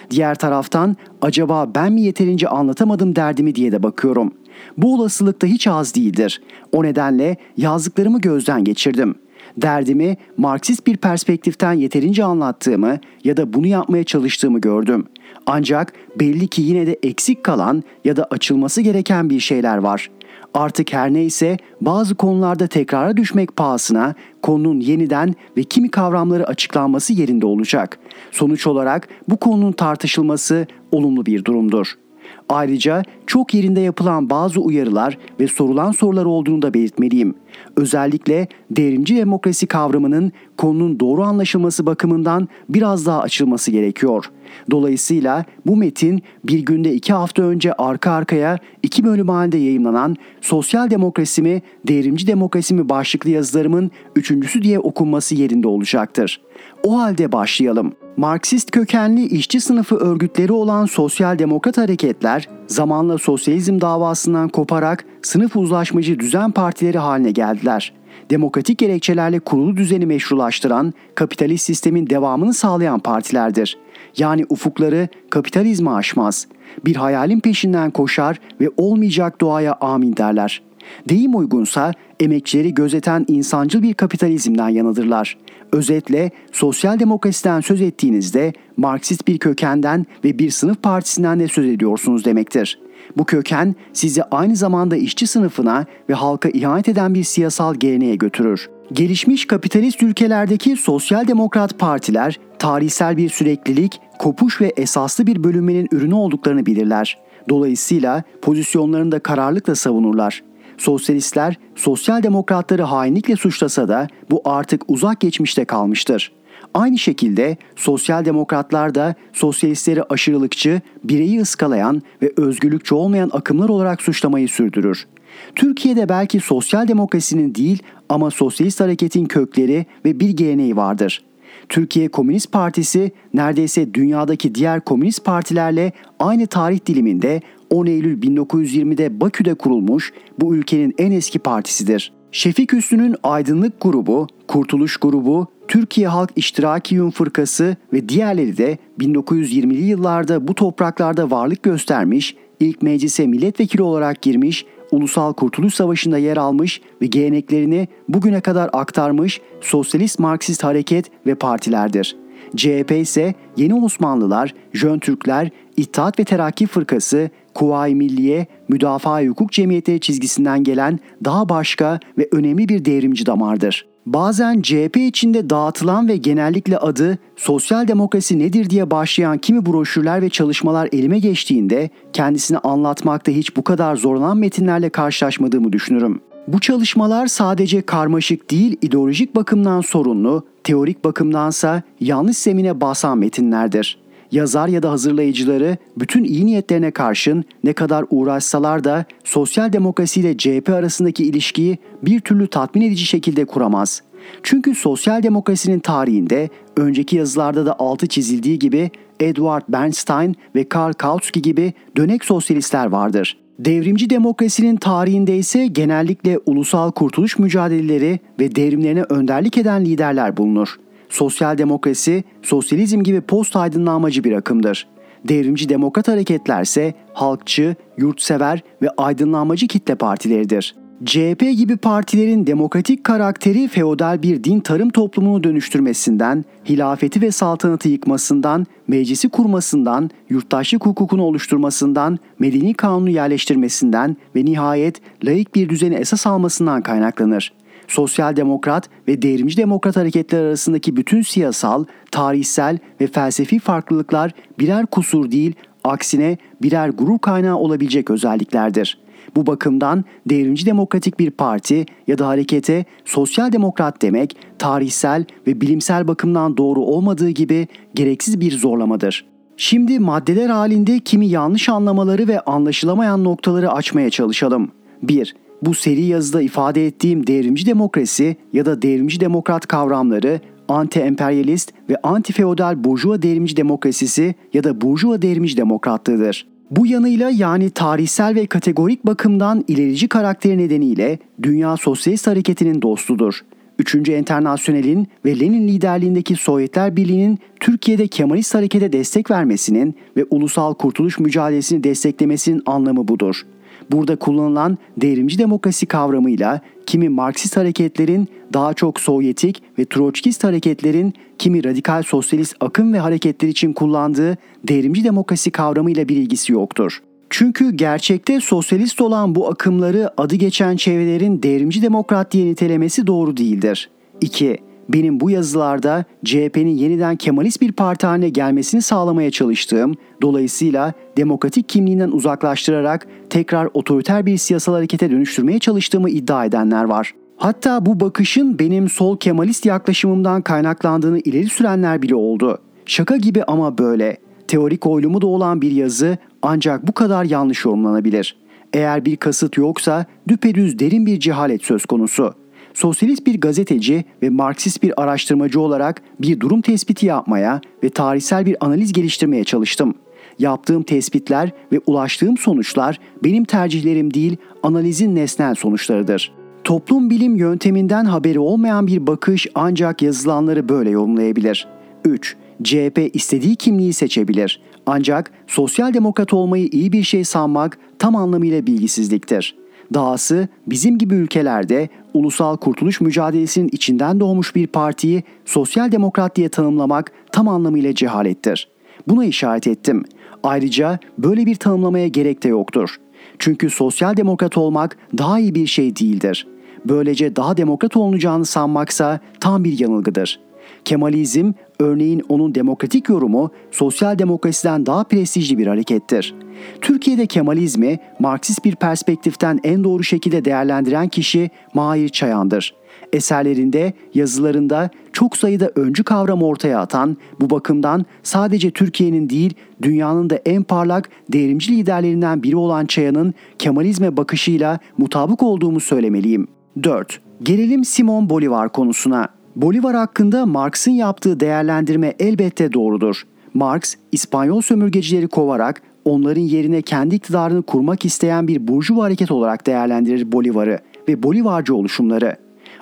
Diğer taraftan acaba ben mi yeterince anlatamadım derdimi diye de bakıyorum.'' Bu olasılık da hiç az değildir. O nedenle yazdıklarımı gözden geçirdim. Derdimi Marksist bir perspektiften yeterince anlattığımı ya da bunu yapmaya çalıştığımı gördüm. Ancak belli ki yine de eksik kalan ya da açılması gereken bir şeyler var. Artık her neyse bazı konularda tekrara düşmek pahasına konunun yeniden ve kimi kavramları açıklanması yerinde olacak. Sonuç olarak bu konunun tartışılması olumlu bir durumdur.'' Ayrıca çok yerinde yapılan bazı uyarılar ve sorulan sorular olduğunu da belirtmeliyim. Özellikle devrimci demokrasi kavramının konunun doğru anlaşılması bakımından biraz daha açılması gerekiyor. Dolayısıyla bu metin bir günde iki hafta önce arka arkaya iki bölüm halinde yayınlanan Sosyal Demokrasi mi, Devrimci Demokrasi mi başlıklı yazılarımın üçüncüsü diye okunması yerinde olacaktır. O halde başlayalım. Marksist kökenli işçi sınıfı örgütleri olan sosyal demokrat hareketler zamanla sosyalizm davasından koparak sınıf uzlaşmacı düzen partileri haline geldiler. Demokratik gerekçelerle kurulu düzeni meşrulaştıran, kapitalist sistemin devamını sağlayan partilerdir. Yani ufukları kapitalizme aşmaz. Bir hayalin peşinden koşar ve olmayacak doğaya amin derler. Deyim uygunsa emekçileri gözeten insancıl bir kapitalizmden yanadırlar. Özetle sosyal demokrasiden söz ettiğinizde Marksist bir kökenden ve bir sınıf partisinden de söz ediyorsunuz demektir. Bu köken sizi aynı zamanda işçi sınıfına ve halka ihanet eden bir siyasal geleneğe götürür. Gelişmiş kapitalist ülkelerdeki sosyal demokrat partiler tarihsel bir süreklilik, kopuş ve esaslı bir bölünmenin ürünü olduklarını bilirler. Dolayısıyla pozisyonlarını da kararlılıkla savunurlar. Sosyalistler sosyal demokratları hainlikle suçlasa da bu artık uzak geçmişte kalmıştır. Aynı şekilde sosyal demokratlar da sosyalistleri aşırılıkçı, bireyi ıskalayan ve özgürlükçü olmayan akımlar olarak suçlamayı sürdürür. Türkiye'de belki sosyal demokrasinin değil ama sosyalist hareketin kökleri ve bir geleneği vardır. Türkiye Komünist Partisi neredeyse dünyadaki diğer komünist partilerle aynı tarih diliminde 10 Eylül 1920'de Bakü'de kurulmuş bu ülkenin en eski partisidir. Şefik Üssü'nün Aydınlık Grubu, Kurtuluş Grubu, Türkiye Halk İştiraki Yun Fırkası ve diğerleri de 1920'li yıllarda bu topraklarda varlık göstermiş, ilk meclise milletvekili olarak girmiş, Ulusal Kurtuluş Savaşı'nda yer almış ve geleneklerini bugüne kadar aktarmış sosyalist Marksist hareket ve partilerdir. CHP ise Yeni Osmanlılar, Jön Türkler, İttihat ve Terakki Fırkası, Kuvayi Milliye, Müdafaa Hukuk Cemiyetleri çizgisinden gelen daha başka ve önemli bir devrimci damardır. Bazen CHP içinde dağıtılan ve genellikle adı sosyal demokrasi nedir diye başlayan kimi broşürler ve çalışmalar elime geçtiğinde kendisini anlatmakta hiç bu kadar zorlanan metinlerle karşılaşmadığımı düşünürüm. Bu çalışmalar sadece karmaşık değil ideolojik bakımdan sorunlu, teorik bakımdansa yanlış zemine basan metinlerdir yazar ya da hazırlayıcıları bütün iyi niyetlerine karşın ne kadar uğraşsalar da sosyal demokrasi ile CHP arasındaki ilişkiyi bir türlü tatmin edici şekilde kuramaz. Çünkü sosyal demokrasinin tarihinde önceki yazılarda da altı çizildiği gibi Edward Bernstein ve Karl Kautsky gibi dönek sosyalistler vardır. Devrimci demokrasinin tarihinde ise genellikle ulusal kurtuluş mücadeleleri ve devrimlerine önderlik eden liderler bulunur. Sosyal demokrasi, sosyalizm gibi post aydınlanmacı bir akımdır. Devrimci demokrat hareketlerse halkçı, yurtsever ve aydınlanmacı kitle partileridir. CHP gibi partilerin demokratik karakteri feodal bir din tarım toplumunu dönüştürmesinden, hilafeti ve saltanatı yıkmasından, meclisi kurmasından, yurttaşlık hukukunu oluşturmasından, medeni kanunu yerleştirmesinden ve nihayet laik bir düzeni esas almasından kaynaklanır sosyal demokrat ve devrimci demokrat hareketler arasındaki bütün siyasal, tarihsel ve felsefi farklılıklar birer kusur değil, aksine birer gurur kaynağı olabilecek özelliklerdir. Bu bakımdan devrimci demokratik bir parti ya da harekete sosyal demokrat demek tarihsel ve bilimsel bakımdan doğru olmadığı gibi gereksiz bir zorlamadır. Şimdi maddeler halinde kimi yanlış anlamaları ve anlaşılamayan noktaları açmaya çalışalım. 1. Bu seri yazıda ifade ettiğim devrimci demokrasi ya da devrimci demokrat kavramları anti-emperyalist ve anti-feodal burjuva devrimci demokrasisi ya da burjuva devrimci demokratlığıdır. Bu yanıyla yani tarihsel ve kategorik bakımdan ilerici karakteri nedeniyle Dünya Sosyalist Hareketi'nin dostudur. Üçüncü Enternasyonel'in ve Lenin liderliğindeki Sovyetler Birliği'nin Türkiye'de Kemalist harekete destek vermesinin ve ulusal kurtuluş mücadelesini desteklemesinin anlamı budur. Burada kullanılan devrimci demokrasi kavramıyla kimi Marksist hareketlerin daha çok Sovyetik ve Troçkist hareketlerin kimi radikal sosyalist akım ve hareketler için kullandığı devrimci demokrasi kavramıyla bir ilgisi yoktur. Çünkü gerçekte sosyalist olan bu akımları adı geçen çevrelerin devrimci demokrat diye nitelemesi doğru değildir. 2. Benim bu yazılarda CHP'nin yeniden Kemalist bir parti haline gelmesini sağlamaya çalıştığım, dolayısıyla demokratik kimliğinden uzaklaştırarak tekrar otoriter bir siyasal harekete dönüştürmeye çalıştığımı iddia edenler var. Hatta bu bakışın benim sol Kemalist yaklaşımımdan kaynaklandığını ileri sürenler bile oldu. Şaka gibi ama böyle. Teorik oylumu da olan bir yazı ancak bu kadar yanlış yorumlanabilir. Eğer bir kasıt yoksa düpedüz derin bir cehalet söz konusu.'' Sosyalist bir gazeteci ve Marksist bir araştırmacı olarak bir durum tespiti yapmaya ve tarihsel bir analiz geliştirmeye çalıştım. Yaptığım tespitler ve ulaştığım sonuçlar benim tercihlerim değil, analizin nesnel sonuçlarıdır. Toplum bilim yönteminden haberi olmayan bir bakış ancak yazılanları böyle yorumlayabilir. 3. CHP istediği kimliği seçebilir. Ancak sosyal demokrat olmayı iyi bir şey sanmak tam anlamıyla bilgisizliktir. Dahası bizim gibi ülkelerde ulusal kurtuluş mücadelesinin içinden doğmuş bir partiyi sosyal demokrat diye tanımlamak tam anlamıyla cehalettir. Buna işaret ettim. Ayrıca böyle bir tanımlamaya gerek de yoktur. Çünkü sosyal demokrat olmak daha iyi bir şey değildir. Böylece daha demokrat olunacağını sanmaksa tam bir yanılgıdır. Kemalizm örneğin onun demokratik yorumu sosyal demokrasiden daha prestijli bir harekettir. Türkiye'de Kemalizmi Marksist bir perspektiften en doğru şekilde değerlendiren kişi Mahir Çayan'dır. Eserlerinde, yazılarında çok sayıda öncü kavram ortaya atan, bu bakımdan sadece Türkiye'nin değil dünyanın da en parlak devrimci liderlerinden biri olan Çayan'ın Kemalizme bakışıyla mutabık olduğumu söylemeliyim. 4. Gelelim Simon Bolivar konusuna. Bolivar hakkında Marx'ın yaptığı değerlendirme elbette doğrudur. Marx, İspanyol sömürgecileri kovarak onların yerine kendi iktidarını kurmak isteyen bir burjuva hareket olarak değerlendirir Bolivar'ı ve Bolivarcı oluşumları.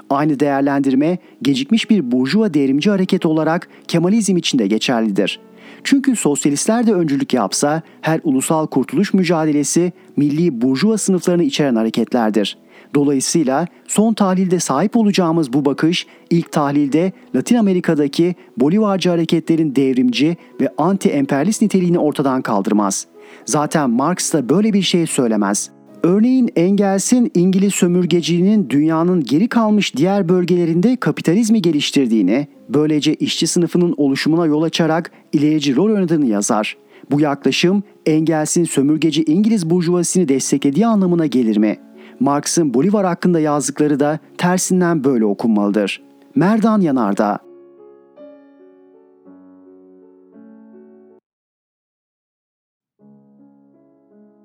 Aynı değerlendirme gecikmiş bir burjuva devrimci hareket olarak Kemalizm için de geçerlidir. Çünkü sosyalistler de öncülük yapsa her ulusal kurtuluş mücadelesi milli burjuva sınıflarını içeren hareketlerdir. Dolayısıyla son tahlilde sahip olacağımız bu bakış ilk tahlilde Latin Amerika'daki Bolivarcı hareketlerin devrimci ve anti-emperyalist niteliğini ortadan kaldırmaz. Zaten Marx da böyle bir şey söylemez. Örneğin Engels'in İngiliz sömürgeciliğinin dünyanın geri kalmış diğer bölgelerinde kapitalizmi geliştirdiğini, böylece işçi sınıfının oluşumuna yol açarak ilerici rol oynadığını yazar. Bu yaklaşım Engels'in sömürgeci İngiliz burjuvasını desteklediği anlamına gelir mi? Marx'ın Bolivar hakkında yazdıkları da tersinden böyle okunmalıdır. Merdan Yanardağ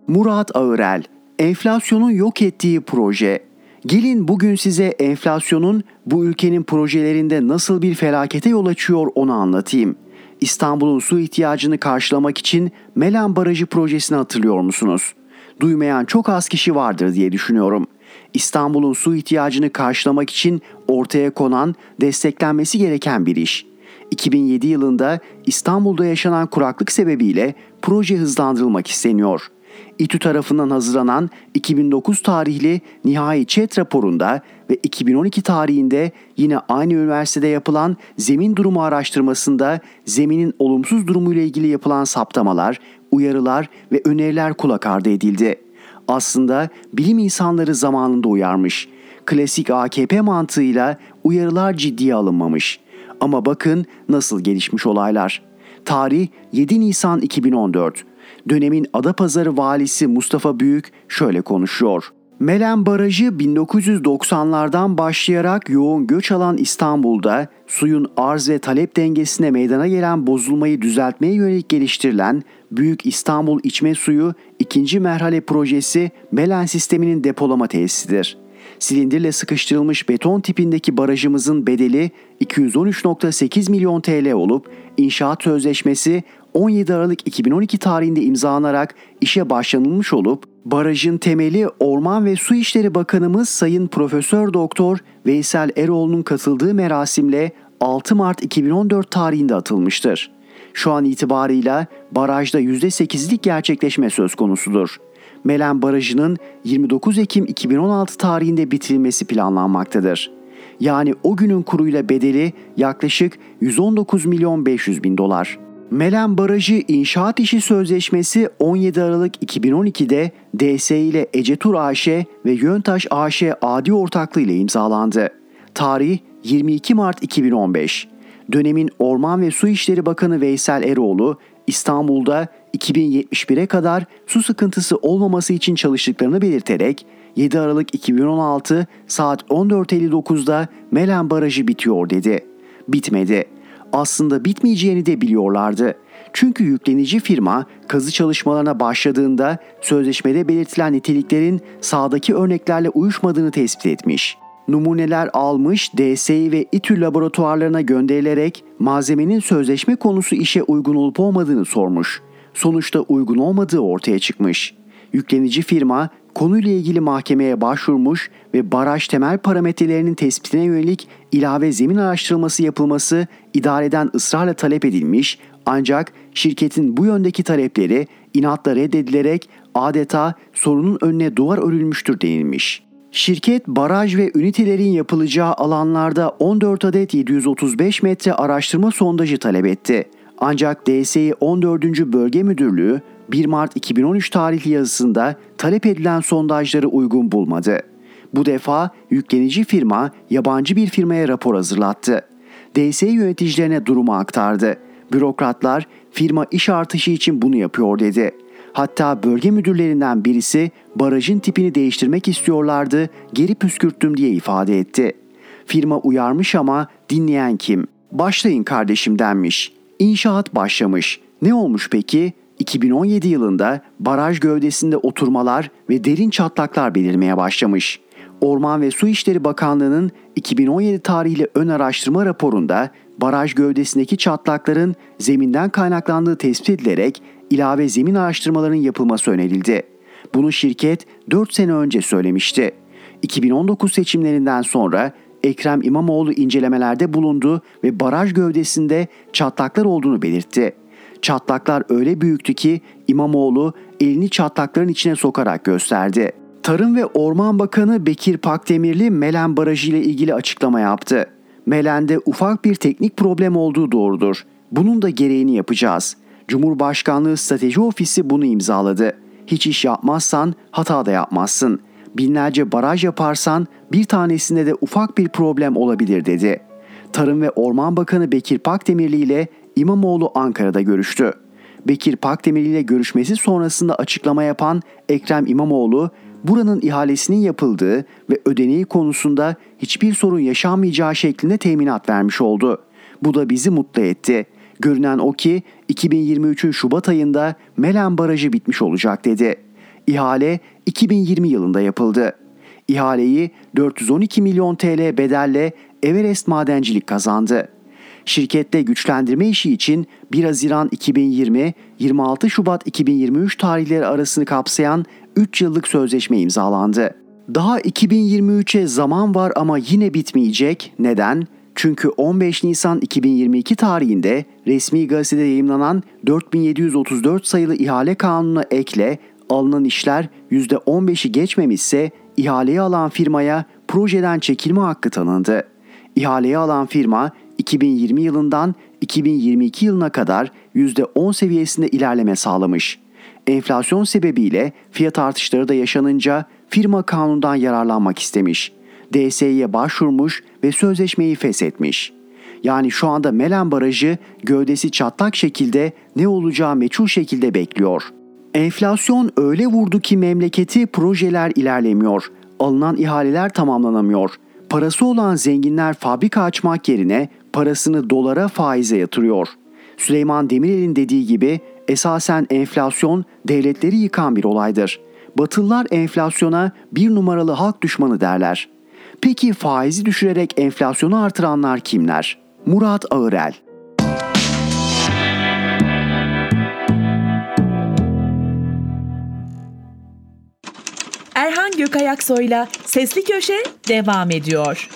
Murat Ağırel Enflasyonun yok ettiği proje. Gelin bugün size enflasyonun bu ülkenin projelerinde nasıl bir felakete yol açıyor onu anlatayım. İstanbul'un su ihtiyacını karşılamak için Melen Barajı projesini hatırlıyor musunuz? Duymayan çok az kişi vardır diye düşünüyorum. İstanbul'un su ihtiyacını karşılamak için ortaya konan, desteklenmesi gereken bir iş. 2007 yılında İstanbul'da yaşanan kuraklık sebebiyle proje hızlandırılmak isteniyor.'' İTÜ tarafından hazırlanan 2009 tarihli nihai ÇED raporunda ve 2012 tarihinde yine aynı üniversitede yapılan zemin durumu araştırmasında zeminin olumsuz durumu ile ilgili yapılan saptamalar, uyarılar ve öneriler kulak ardı edildi. Aslında bilim insanları zamanında uyarmış. Klasik AKP mantığıyla uyarılar ciddiye alınmamış. Ama bakın nasıl gelişmiş olaylar. Tarih 7 Nisan 2014 dönemin Adapazarı valisi Mustafa Büyük şöyle konuşuyor. Melen Barajı 1990'lardan başlayarak yoğun göç alan İstanbul'da suyun arz ve talep dengesine meydana gelen bozulmayı düzeltmeye yönelik geliştirilen Büyük İstanbul İçme Suyu ikinci merhale projesi Melen sisteminin depolama tesisidir. Silindirle sıkıştırılmış beton tipindeki barajımızın bedeli 213.8 milyon TL olup inşaat sözleşmesi 17 Aralık 2012 tarihinde imzalanarak işe başlanılmış olup barajın temeli Orman ve Su İşleri Bakanımız Sayın Profesör Doktor Veysel Eroğlu'nun katıldığı merasimle 6 Mart 2014 tarihinde atılmıştır. Şu an itibarıyla barajda %8'lik gerçekleşme söz konusudur. Melen Barajı'nın 29 Ekim 2016 tarihinde bitirilmesi planlanmaktadır. Yani o günün kuruyla bedeli yaklaşık 119 milyon 500 bin dolar. Melen Barajı İnşaat İşi Sözleşmesi 17 Aralık 2012'de DS ile Ecetur AŞ ve Yöntaş AŞ adi ortaklığı ile imzalandı. Tarih 22 Mart 2015. Dönemin Orman ve Su İşleri Bakanı Veysel Eroğlu İstanbul'da 2071'e kadar su sıkıntısı olmaması için çalıştıklarını belirterek 7 Aralık 2016 saat 14.59'da Melen Barajı bitiyor dedi. Bitmedi aslında bitmeyeceğini de biliyorlardı. Çünkü yüklenici firma kazı çalışmalarına başladığında sözleşmede belirtilen niteliklerin sağdaki örneklerle uyuşmadığını tespit etmiş. Numuneler almış DSİ ve İTÜ laboratuvarlarına gönderilerek malzemenin sözleşme konusu işe uygun olup olmadığını sormuş. Sonuçta uygun olmadığı ortaya çıkmış. Yüklenici firma konuyla ilgili mahkemeye başvurmuş ve baraj temel parametrelerinin tespitine yönelik ilave zemin araştırılması yapılması idareden ısrarla talep edilmiş ancak şirketin bu yöndeki talepleri inatla reddedilerek adeta sorunun önüne duvar örülmüştür denilmiş. Şirket baraj ve ünitelerin yapılacağı alanlarda 14 adet 735 metre araştırma sondajı talep etti. Ancak DSİ 14. Bölge Müdürlüğü 1 Mart 2013 tarihli yazısında talep edilen sondajları uygun bulmadı. Bu defa yüklenici firma yabancı bir firmaya rapor hazırlattı. DS yöneticilerine durumu aktardı. Bürokratlar firma iş artışı için bunu yapıyor dedi. Hatta bölge müdürlerinden birisi barajın tipini değiştirmek istiyorlardı, geri püskürttüm diye ifade etti. Firma uyarmış ama dinleyen kim? Başlayın kardeşim denmiş. İnşaat başlamış. Ne olmuş peki? 2017 yılında baraj gövdesinde oturmalar ve derin çatlaklar belirmeye başlamış. Orman ve Su İşleri Bakanlığı'nın 2017 tarihli ön araştırma raporunda baraj gövdesindeki çatlakların zeminden kaynaklandığı tespit edilerek ilave zemin araştırmalarının yapılması önerildi. Bunu şirket 4 sene önce söylemişti. 2019 seçimlerinden sonra Ekrem İmamoğlu incelemelerde bulundu ve baraj gövdesinde çatlaklar olduğunu belirtti. Çatlaklar öyle büyüktü ki İmamoğlu elini çatlakların içine sokarak gösterdi. Tarım ve Orman Bakanı Bekir Pakdemirli Melen Barajı ile ilgili açıklama yaptı. Melen'de ufak bir teknik problem olduğu doğrudur. Bunun da gereğini yapacağız. Cumhurbaşkanlığı Strateji Ofisi bunu imzaladı. Hiç iş yapmazsan hata da yapmazsın. Binlerce baraj yaparsan bir tanesinde de ufak bir problem olabilir dedi. Tarım ve Orman Bakanı Bekir Pakdemirli ile İmamoğlu Ankara'da görüştü. Bekir Pakdemirli ile görüşmesi sonrasında açıklama yapan Ekrem İmamoğlu, buranın ihalesinin yapıldığı ve ödeneği konusunda hiçbir sorun yaşanmayacağı şeklinde teminat vermiş oldu. Bu da bizi mutlu etti. Görünen o ki 2023'ün Şubat ayında Melen Barajı bitmiş olacak dedi. İhale 2020 yılında yapıldı. İhaleyi 412 milyon TL bedelle Everest Madencilik kazandı. Şirkette güçlendirme işi için 1 Haziran 2020 26 Şubat 2023 tarihleri arasını kapsayan 3 yıllık sözleşme imzalandı. Daha 2023'e zaman var ama yine bitmeyecek. Neden? Çünkü 15 Nisan 2022 tarihinde resmi gazetede yayımlanan 4734 sayılı ihale kanununa ekle alınan işler %15'i geçmemişse ihaleyi alan firmaya projeden çekilme hakkı tanındı. İhaleyi alan firma 2020 yılından 2022 yılına kadar %10 seviyesinde ilerleme sağlamış. Enflasyon sebebiyle fiyat artışları da yaşanınca firma kanundan yararlanmak istemiş. DSİ'ye başvurmuş ve sözleşmeyi feshetmiş. Yani şu anda Melen Barajı gövdesi çatlak şekilde ne olacağı meçhul şekilde bekliyor. Enflasyon öyle vurdu ki memleketi projeler ilerlemiyor. Alınan ihaleler tamamlanamıyor. Parası olan zenginler fabrika açmak yerine parasını dolara faize yatırıyor. Süleyman Demirel'in dediği gibi esasen enflasyon devletleri yıkan bir olaydır. Batılılar enflasyona bir numaralı halk düşmanı derler. Peki faizi düşürerek enflasyonu artıranlar kimler? Murat Ağırel Erhan Gökayaksoy'la Sesli Köşe devam ediyor.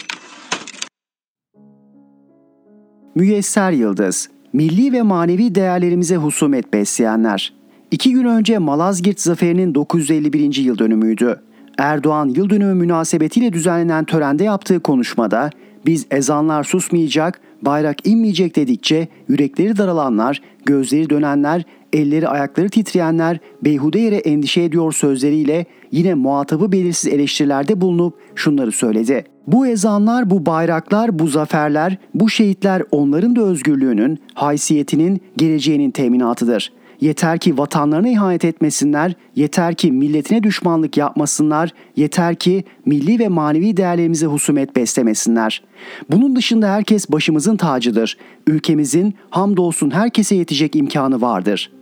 Müyesser Yıldız, milli ve manevi değerlerimize husumet besleyenler. İki gün önce Malazgirt Zaferi'nin 951. yıl dönümüydü. Erdoğan yıl dönümü münasebetiyle düzenlenen törende yaptığı konuşmada biz ezanlar susmayacak, bayrak inmeyecek dedikçe yürekleri daralanlar, gözleri dönenler, elleri ayakları titreyenler beyhude yere endişe ediyor sözleriyle yine muhatabı belirsiz eleştirilerde bulunup şunları söyledi. Bu ezanlar, bu bayraklar, bu zaferler, bu şehitler onların da özgürlüğünün, haysiyetinin, geleceğinin teminatıdır.'' Yeter ki vatanlarına ihanet etmesinler, yeter ki milletine düşmanlık yapmasınlar, yeter ki milli ve manevi değerlerimize husumet beslemesinler. Bunun dışında herkes başımızın tacıdır. Ülkemizin hamdolsun herkese yetecek imkanı vardır.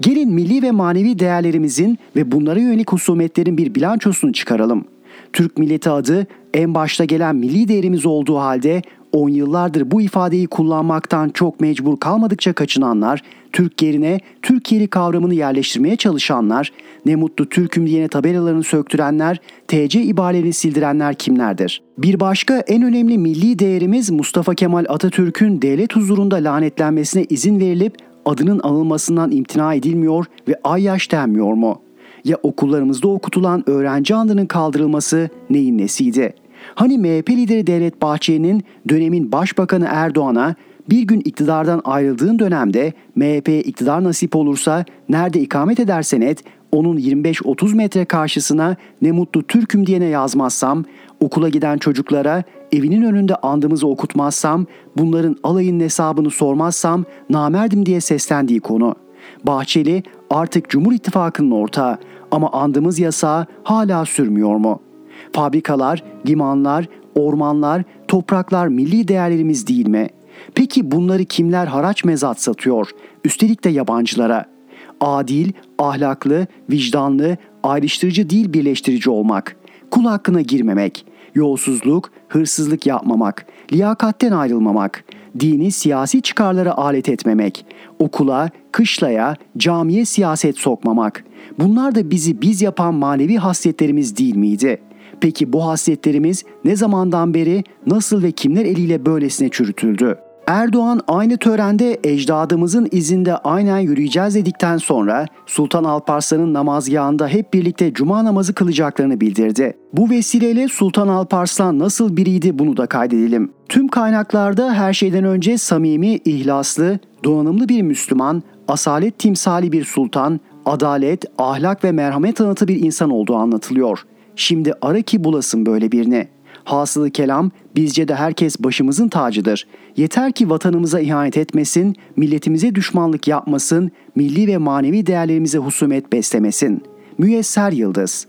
Gelin milli ve manevi değerlerimizin ve bunlara yönelik husumetlerin bir bilançosunu çıkaralım. Türk milleti adı en başta gelen milli değerimiz olduğu halde 10 yıllardır bu ifadeyi kullanmaktan çok mecbur kalmadıkça kaçınanlar, Türk yerine Türkiye'li kavramını yerleştirmeye çalışanlar, ne mutlu Türk'üm diyene tabelalarını söktürenler, TC ibarelerini sildirenler kimlerdir? Bir başka en önemli milli değerimiz Mustafa Kemal Atatürk'ün devlet huzurunda lanetlenmesine izin verilip adının anılmasından imtina edilmiyor ve ay yaş denmiyor mu? Ya okullarımızda okutulan öğrenci andının kaldırılması neyin nesiydi?'' Hani MHP lideri Devlet Bahçeli'nin dönemin Başbakanı Erdoğan'a bir gün iktidardan ayrıldığın dönemde MHP'ye iktidar nasip olursa nerede ikamet edersen et onun 25-30 metre karşısına ne mutlu Türk'üm diyene yazmazsam, okula giden çocuklara evinin önünde andımızı okutmazsam, bunların alayın hesabını sormazsam namerdim diye seslendiği konu. Bahçeli artık Cumhur İttifakı'nın ortağı ama andımız yasağı hala sürmüyor mu? Fabrikalar, limanlar, ormanlar, topraklar milli değerlerimiz değil mi? Peki bunları kimler haraç mezat satıyor? Üstelik de yabancılara. Adil, ahlaklı, vicdanlı, ayrıştırıcı değil birleştirici olmak. Kul hakkına girmemek. Yolsuzluk, hırsızlık yapmamak. Liyakatten ayrılmamak. Dini siyasi çıkarlara alet etmemek. Okula, kışlaya, camiye siyaset sokmamak. Bunlar da bizi biz yapan manevi hasletlerimiz değil miydi?'' Peki bu hasletlerimiz ne zamandan beri nasıl ve kimler eliyle böylesine çürütüldü? Erdoğan aynı törende ecdadımızın izinde aynen yürüyeceğiz dedikten sonra Sultan Alparslan'ın namazgahında hep birlikte cuma namazı kılacaklarını bildirdi. Bu vesileyle Sultan Alparslan nasıl biriydi bunu da kaydedelim. Tüm kaynaklarda her şeyden önce samimi, ihlaslı, donanımlı bir Müslüman, asalet timsali bir sultan, adalet, ahlak ve merhamet tanıtı bir insan olduğu anlatılıyor. Şimdi ara ki bulasın böyle birini. Hasılı kelam bizce de herkes başımızın tacıdır. Yeter ki vatanımıza ihanet etmesin, milletimize düşmanlık yapmasın, milli ve manevi değerlerimize husumet beslemesin. Müyesser Yıldız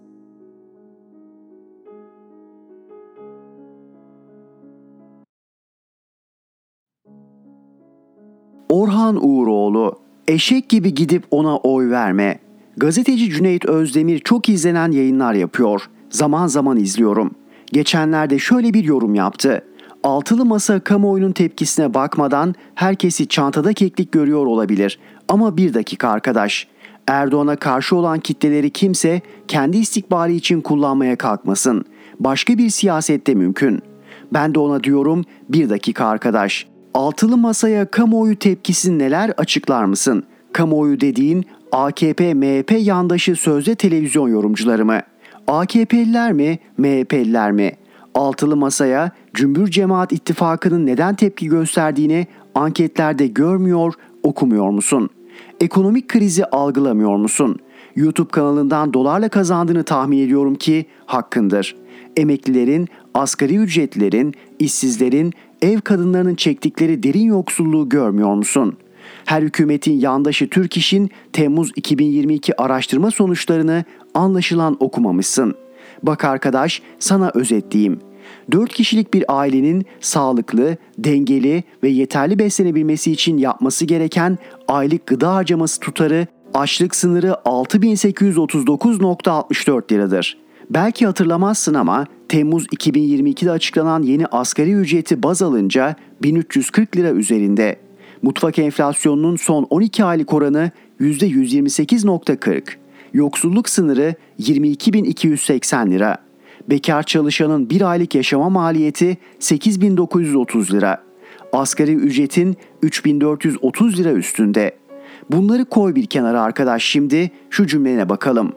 Orhan Uğuroğlu Eşek gibi gidip ona oy verme. Gazeteci Cüneyt Özdemir çok izlenen yayınlar yapıyor. Zaman zaman izliyorum. Geçenlerde şöyle bir yorum yaptı. Altılı masa kamuoyunun tepkisine bakmadan herkesi çantada keklik görüyor olabilir. Ama bir dakika arkadaş. Erdoğan'a karşı olan kitleleri kimse kendi istikbali için kullanmaya kalkmasın. Başka bir siyasette mümkün. Ben de ona diyorum bir dakika arkadaş. Altılı masaya kamuoyu tepkisi neler açıklar mısın? Kamuoyu dediğin AKP, MHP yandaşı sözde televizyon yorumcuları mı? AKP'liler mi, MHP'liler mi? Altılı masaya Cümbür Cemaat İttifakı'nın neden tepki gösterdiğini anketlerde görmüyor, okumuyor musun? Ekonomik krizi algılamıyor musun? YouTube kanalından dolarla kazandığını tahmin ediyorum ki hakkındır. Emeklilerin, asgari ücretlilerin, işsizlerin, ev kadınlarının çektikleri derin yoksulluğu görmüyor musun?'' Her hükümetin yandaşı Türk İş'in Temmuz 2022 araştırma sonuçlarını anlaşılan okumamışsın. Bak arkadaş sana özetleyeyim. 4 kişilik bir ailenin sağlıklı, dengeli ve yeterli beslenebilmesi için yapması gereken aylık gıda harcaması tutarı açlık sınırı 6839.64 liradır. Belki hatırlamazsın ama Temmuz 2022'de açıklanan yeni asgari ücreti baz alınca 1340 lira üzerinde. Mutfak enflasyonunun son 12 aylık oranı %128.40. Yoksulluk sınırı 22.280 lira. Bekar çalışanın bir aylık yaşama maliyeti 8.930 lira. Asgari ücretin 3.430 lira üstünde. Bunları koy bir kenara arkadaş şimdi şu cümlene bakalım.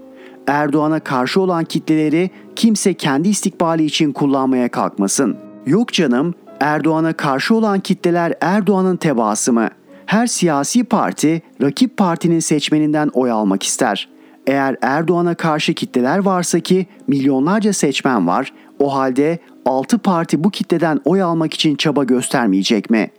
Erdoğan'a karşı olan kitleleri kimse kendi istikbali için kullanmaya kalkmasın. Yok canım Erdoğan'a karşı olan kitleler Erdoğan'ın tebaası mı? Her siyasi parti rakip partinin seçmeninden oy almak ister. Eğer Erdoğan'a karşı kitleler varsa ki milyonlarca seçmen var, o halde 6 parti bu kitleden oy almak için çaba göstermeyecek mi?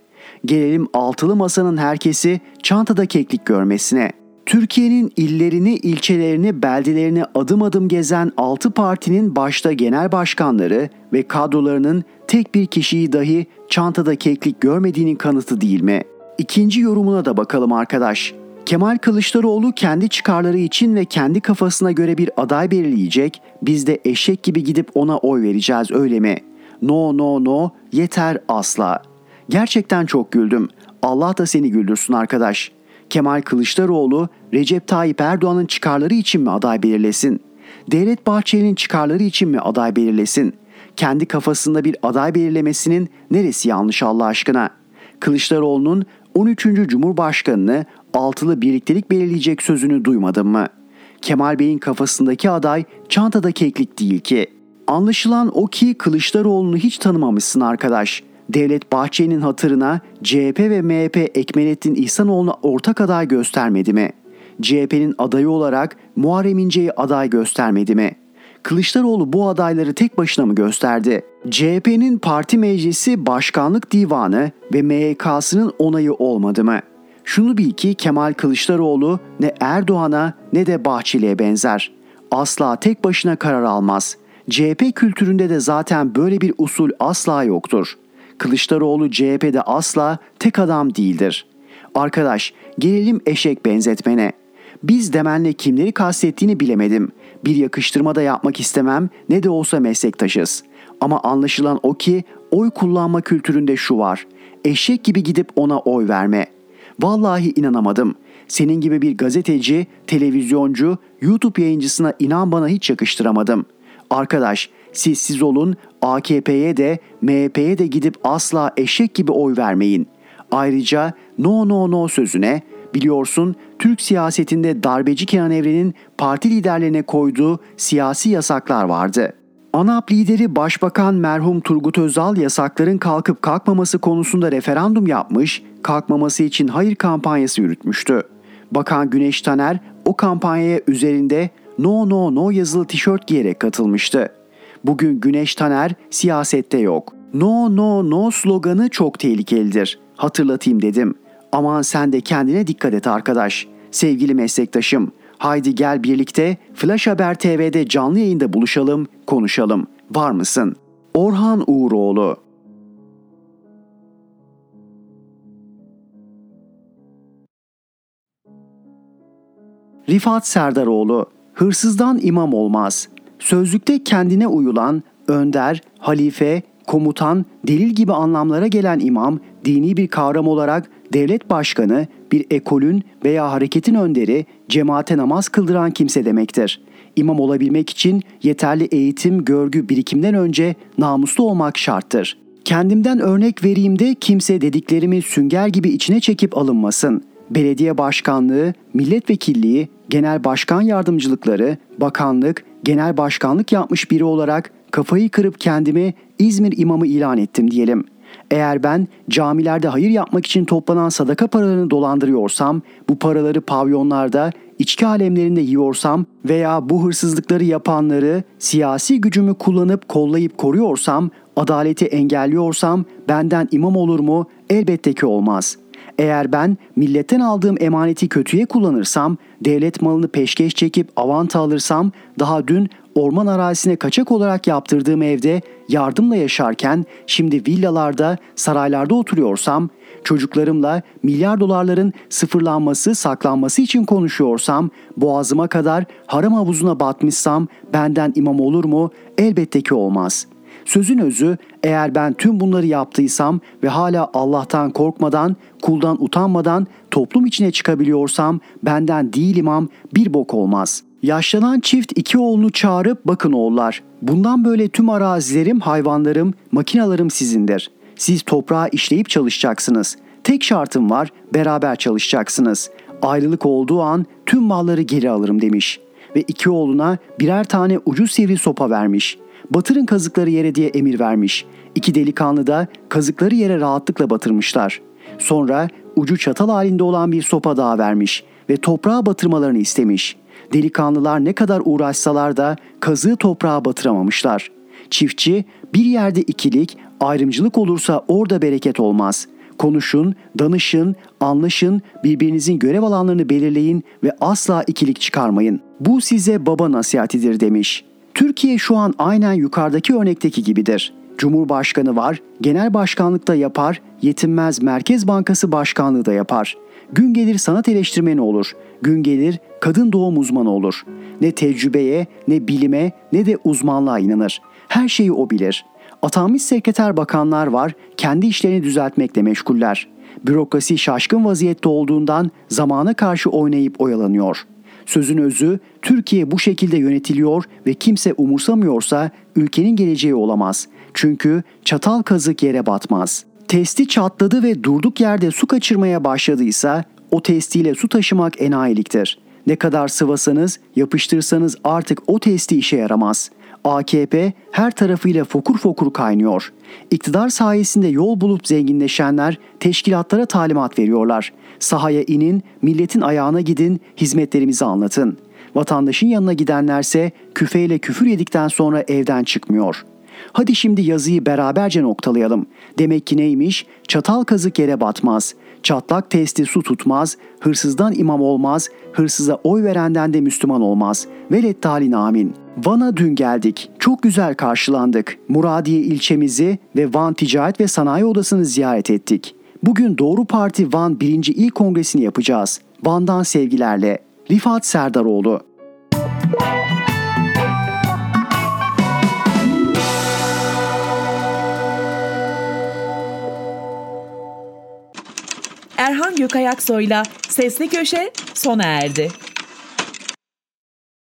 Gelelim altılı masanın herkesi çantada keklik görmesine. Türkiye'nin illerini, ilçelerini, beldelerini adım adım gezen 6 partinin başta genel başkanları ve kadrolarının tek bir kişiyi dahi çantada keklik görmediğinin kanıtı değil mi? İkinci yorumuna da bakalım arkadaş. Kemal Kılıçdaroğlu kendi çıkarları için ve kendi kafasına göre bir aday belirleyecek, biz de eşek gibi gidip ona oy vereceğiz öyle mi? No no no yeter asla. Gerçekten çok güldüm. Allah da seni güldürsün arkadaş. Kemal Kılıçdaroğlu Recep Tayyip Erdoğan'ın çıkarları için mi aday belirlesin? Devlet Bahçeli'nin çıkarları için mi aday belirlesin? Kendi kafasında bir aday belirlemesinin neresi yanlış Allah aşkına? Kılıçdaroğlu'nun 13. Cumhurbaşkanını altılı birliktelik belirleyecek sözünü duymadın mı? Kemal Bey'in kafasındaki aday çantada keklik değil ki. Anlaşılan o ki Kılıçdaroğlu'nu hiç tanımamışsın arkadaş. Devlet Bahçeli'nin hatırına CHP ve MHP Ekmelettin İhsanoğlu'na ortak aday göstermedi mi? CHP'nin adayı olarak Muharrem İnce'yi aday göstermedi mi? Kılıçdaroğlu bu adayları tek başına mı gösterdi? CHP'nin parti meclisi, başkanlık divanı ve MYK'sının onayı olmadı mı? Şunu bil ki Kemal Kılıçdaroğlu ne Erdoğan'a ne de Bahçeli'ye benzer. Asla tek başına karar almaz. CHP kültüründe de zaten böyle bir usul asla yoktur. Kılıçdaroğlu CHP'de asla tek adam değildir. Arkadaş gelelim eşek benzetmene. Biz demenle kimleri kastettiğini bilemedim. Bir yakıştırma da yapmak istemem ne de olsa meslektaşız. Ama anlaşılan o ki oy kullanma kültüründe şu var. Eşek gibi gidip ona oy verme. Vallahi inanamadım. Senin gibi bir gazeteci, televizyoncu, YouTube yayıncısına inan bana hiç yakıştıramadım. Arkadaş siz siz olun AKP'ye de MHP'ye de gidip asla eşek gibi oy vermeyin. Ayrıca no no no sözüne biliyorsun Türk siyasetinde darbeci Kenan Evren'in parti liderlerine koyduğu siyasi yasaklar vardı. ANAP lideri Başbakan merhum Turgut Özal yasakların kalkıp kalkmaması konusunda referandum yapmış, kalkmaması için hayır kampanyası yürütmüştü. Bakan Güneş Taner o kampanyaya üzerinde no no no yazılı tişört giyerek katılmıştı. Bugün Güneş Taner siyasette yok. No no no sloganı çok tehlikelidir. Hatırlatayım dedim. Aman sen de kendine dikkat et arkadaş. Sevgili meslektaşım, haydi gel birlikte Flash Haber TV'de canlı yayında buluşalım, konuşalım. Var mısın? Orhan Uğuroğlu Rifat Serdaroğlu Hırsızdan imam olmaz. Sözlükte kendine uyulan, önder, halife, komutan, delil gibi anlamlara gelen imam, dini bir kavram olarak devlet başkanı, bir ekolün veya hareketin önderi, cemaate namaz kıldıran kimse demektir. İmam olabilmek için yeterli eğitim, görgü, birikimden önce namuslu olmak şarttır. Kendimden örnek vereyim de kimse dediklerimi sünger gibi içine çekip alınmasın. Belediye başkanlığı, milletvekilliği, genel başkan yardımcılıkları, bakanlık, genel başkanlık yapmış biri olarak kafayı kırıp kendimi İzmir imamı ilan ettim diyelim. Eğer ben camilerde hayır yapmak için toplanan sadaka paralarını dolandırıyorsam, bu paraları pavyonlarda, içki alemlerinde yiyorsam veya bu hırsızlıkları yapanları siyasi gücümü kullanıp kollayıp koruyorsam, adaleti engelliyorsam benden imam olur mu? Elbette ki olmaz.'' Eğer ben milletten aldığım emaneti kötüye kullanırsam, devlet malını peşkeş çekip avanta alırsam, daha dün orman arazisine kaçak olarak yaptırdığım evde yardımla yaşarken şimdi villalarda, saraylarda oturuyorsam, çocuklarımla milyar dolarların sıfırlanması, saklanması için konuşuyorsam, boğazıma kadar haram havuzuna batmışsam benden imam olur mu? Elbette ki olmaz.'' Sözün özü eğer ben tüm bunları yaptıysam ve hala Allah'tan korkmadan, kuldan utanmadan toplum içine çıkabiliyorsam benden değil imam bir bok olmaz. Yaşlanan çift iki oğlunu çağırıp bakın oğullar bundan böyle tüm arazilerim, hayvanlarım, makinalarım sizindir. Siz toprağı işleyip çalışacaksınız. Tek şartım var beraber çalışacaksınız. Ayrılık olduğu an tüm malları geri alırım demiş. Ve iki oğluna birer tane ucuz sivri sopa vermiş batırın kazıkları yere diye emir vermiş. İki delikanlı da kazıkları yere rahatlıkla batırmışlar. Sonra ucu çatal halinde olan bir sopa daha vermiş ve toprağa batırmalarını istemiş. Delikanlılar ne kadar uğraşsalar da kazığı toprağa batıramamışlar. Çiftçi bir yerde ikilik, ayrımcılık olursa orada bereket olmaz. Konuşun, danışın, anlaşın, birbirinizin görev alanlarını belirleyin ve asla ikilik çıkarmayın. Bu size baba nasihatidir demiş.'' Türkiye şu an aynen yukarıdaki örnekteki gibidir. Cumhurbaşkanı var, genel başkanlıkta yapar, yetinmez Merkez Bankası başkanlığı da yapar. Gün gelir sanat eleştirmeni olur, gün gelir kadın doğum uzmanı olur. Ne tecrübeye, ne bilime, ne de uzmanlığa inanır. Her şeyi o bilir. Atanmış sekreter bakanlar var, kendi işlerini düzeltmekle meşguller. Bürokrasi şaşkın vaziyette olduğundan zamana karşı oynayıp oyalanıyor.'' Sözün özü Türkiye bu şekilde yönetiliyor ve kimse umursamıyorsa ülkenin geleceği olamaz. Çünkü çatal kazık yere batmaz. Testi çatladı ve durduk yerde su kaçırmaya başladıysa o testiyle su taşımak enayiliktir. Ne kadar sıvasanız, yapıştırsanız artık o testi işe yaramaz. AKP her tarafıyla fokur fokur kaynıyor. İktidar sayesinde yol bulup zenginleşenler teşkilatlara talimat veriyorlar. Sahaya inin, milletin ayağına gidin, hizmetlerimizi anlatın. Vatandaşın yanına gidenlerse küfeyle küfür yedikten sonra evden çıkmıyor. Hadi şimdi yazıyı beraberce noktalayalım. Demek ki neymiş? Çatal kazık yere batmaz. Çatlak testi su tutmaz. Hırsızdan imam olmaz. Hırsıza oy verenden de Müslüman olmaz. Velet talin amin. Van'a dün geldik. Çok güzel karşılandık. Muradiye ilçemizi ve Van Ticaret ve Sanayi Odası'nı ziyaret ettik. Bugün Doğru Parti Van 1. İl Kongresini yapacağız. Van'dan sevgilerle. Rifat Serdaroğlu Erhan Gökayaksoy'la Sesli Köşe sona erdi.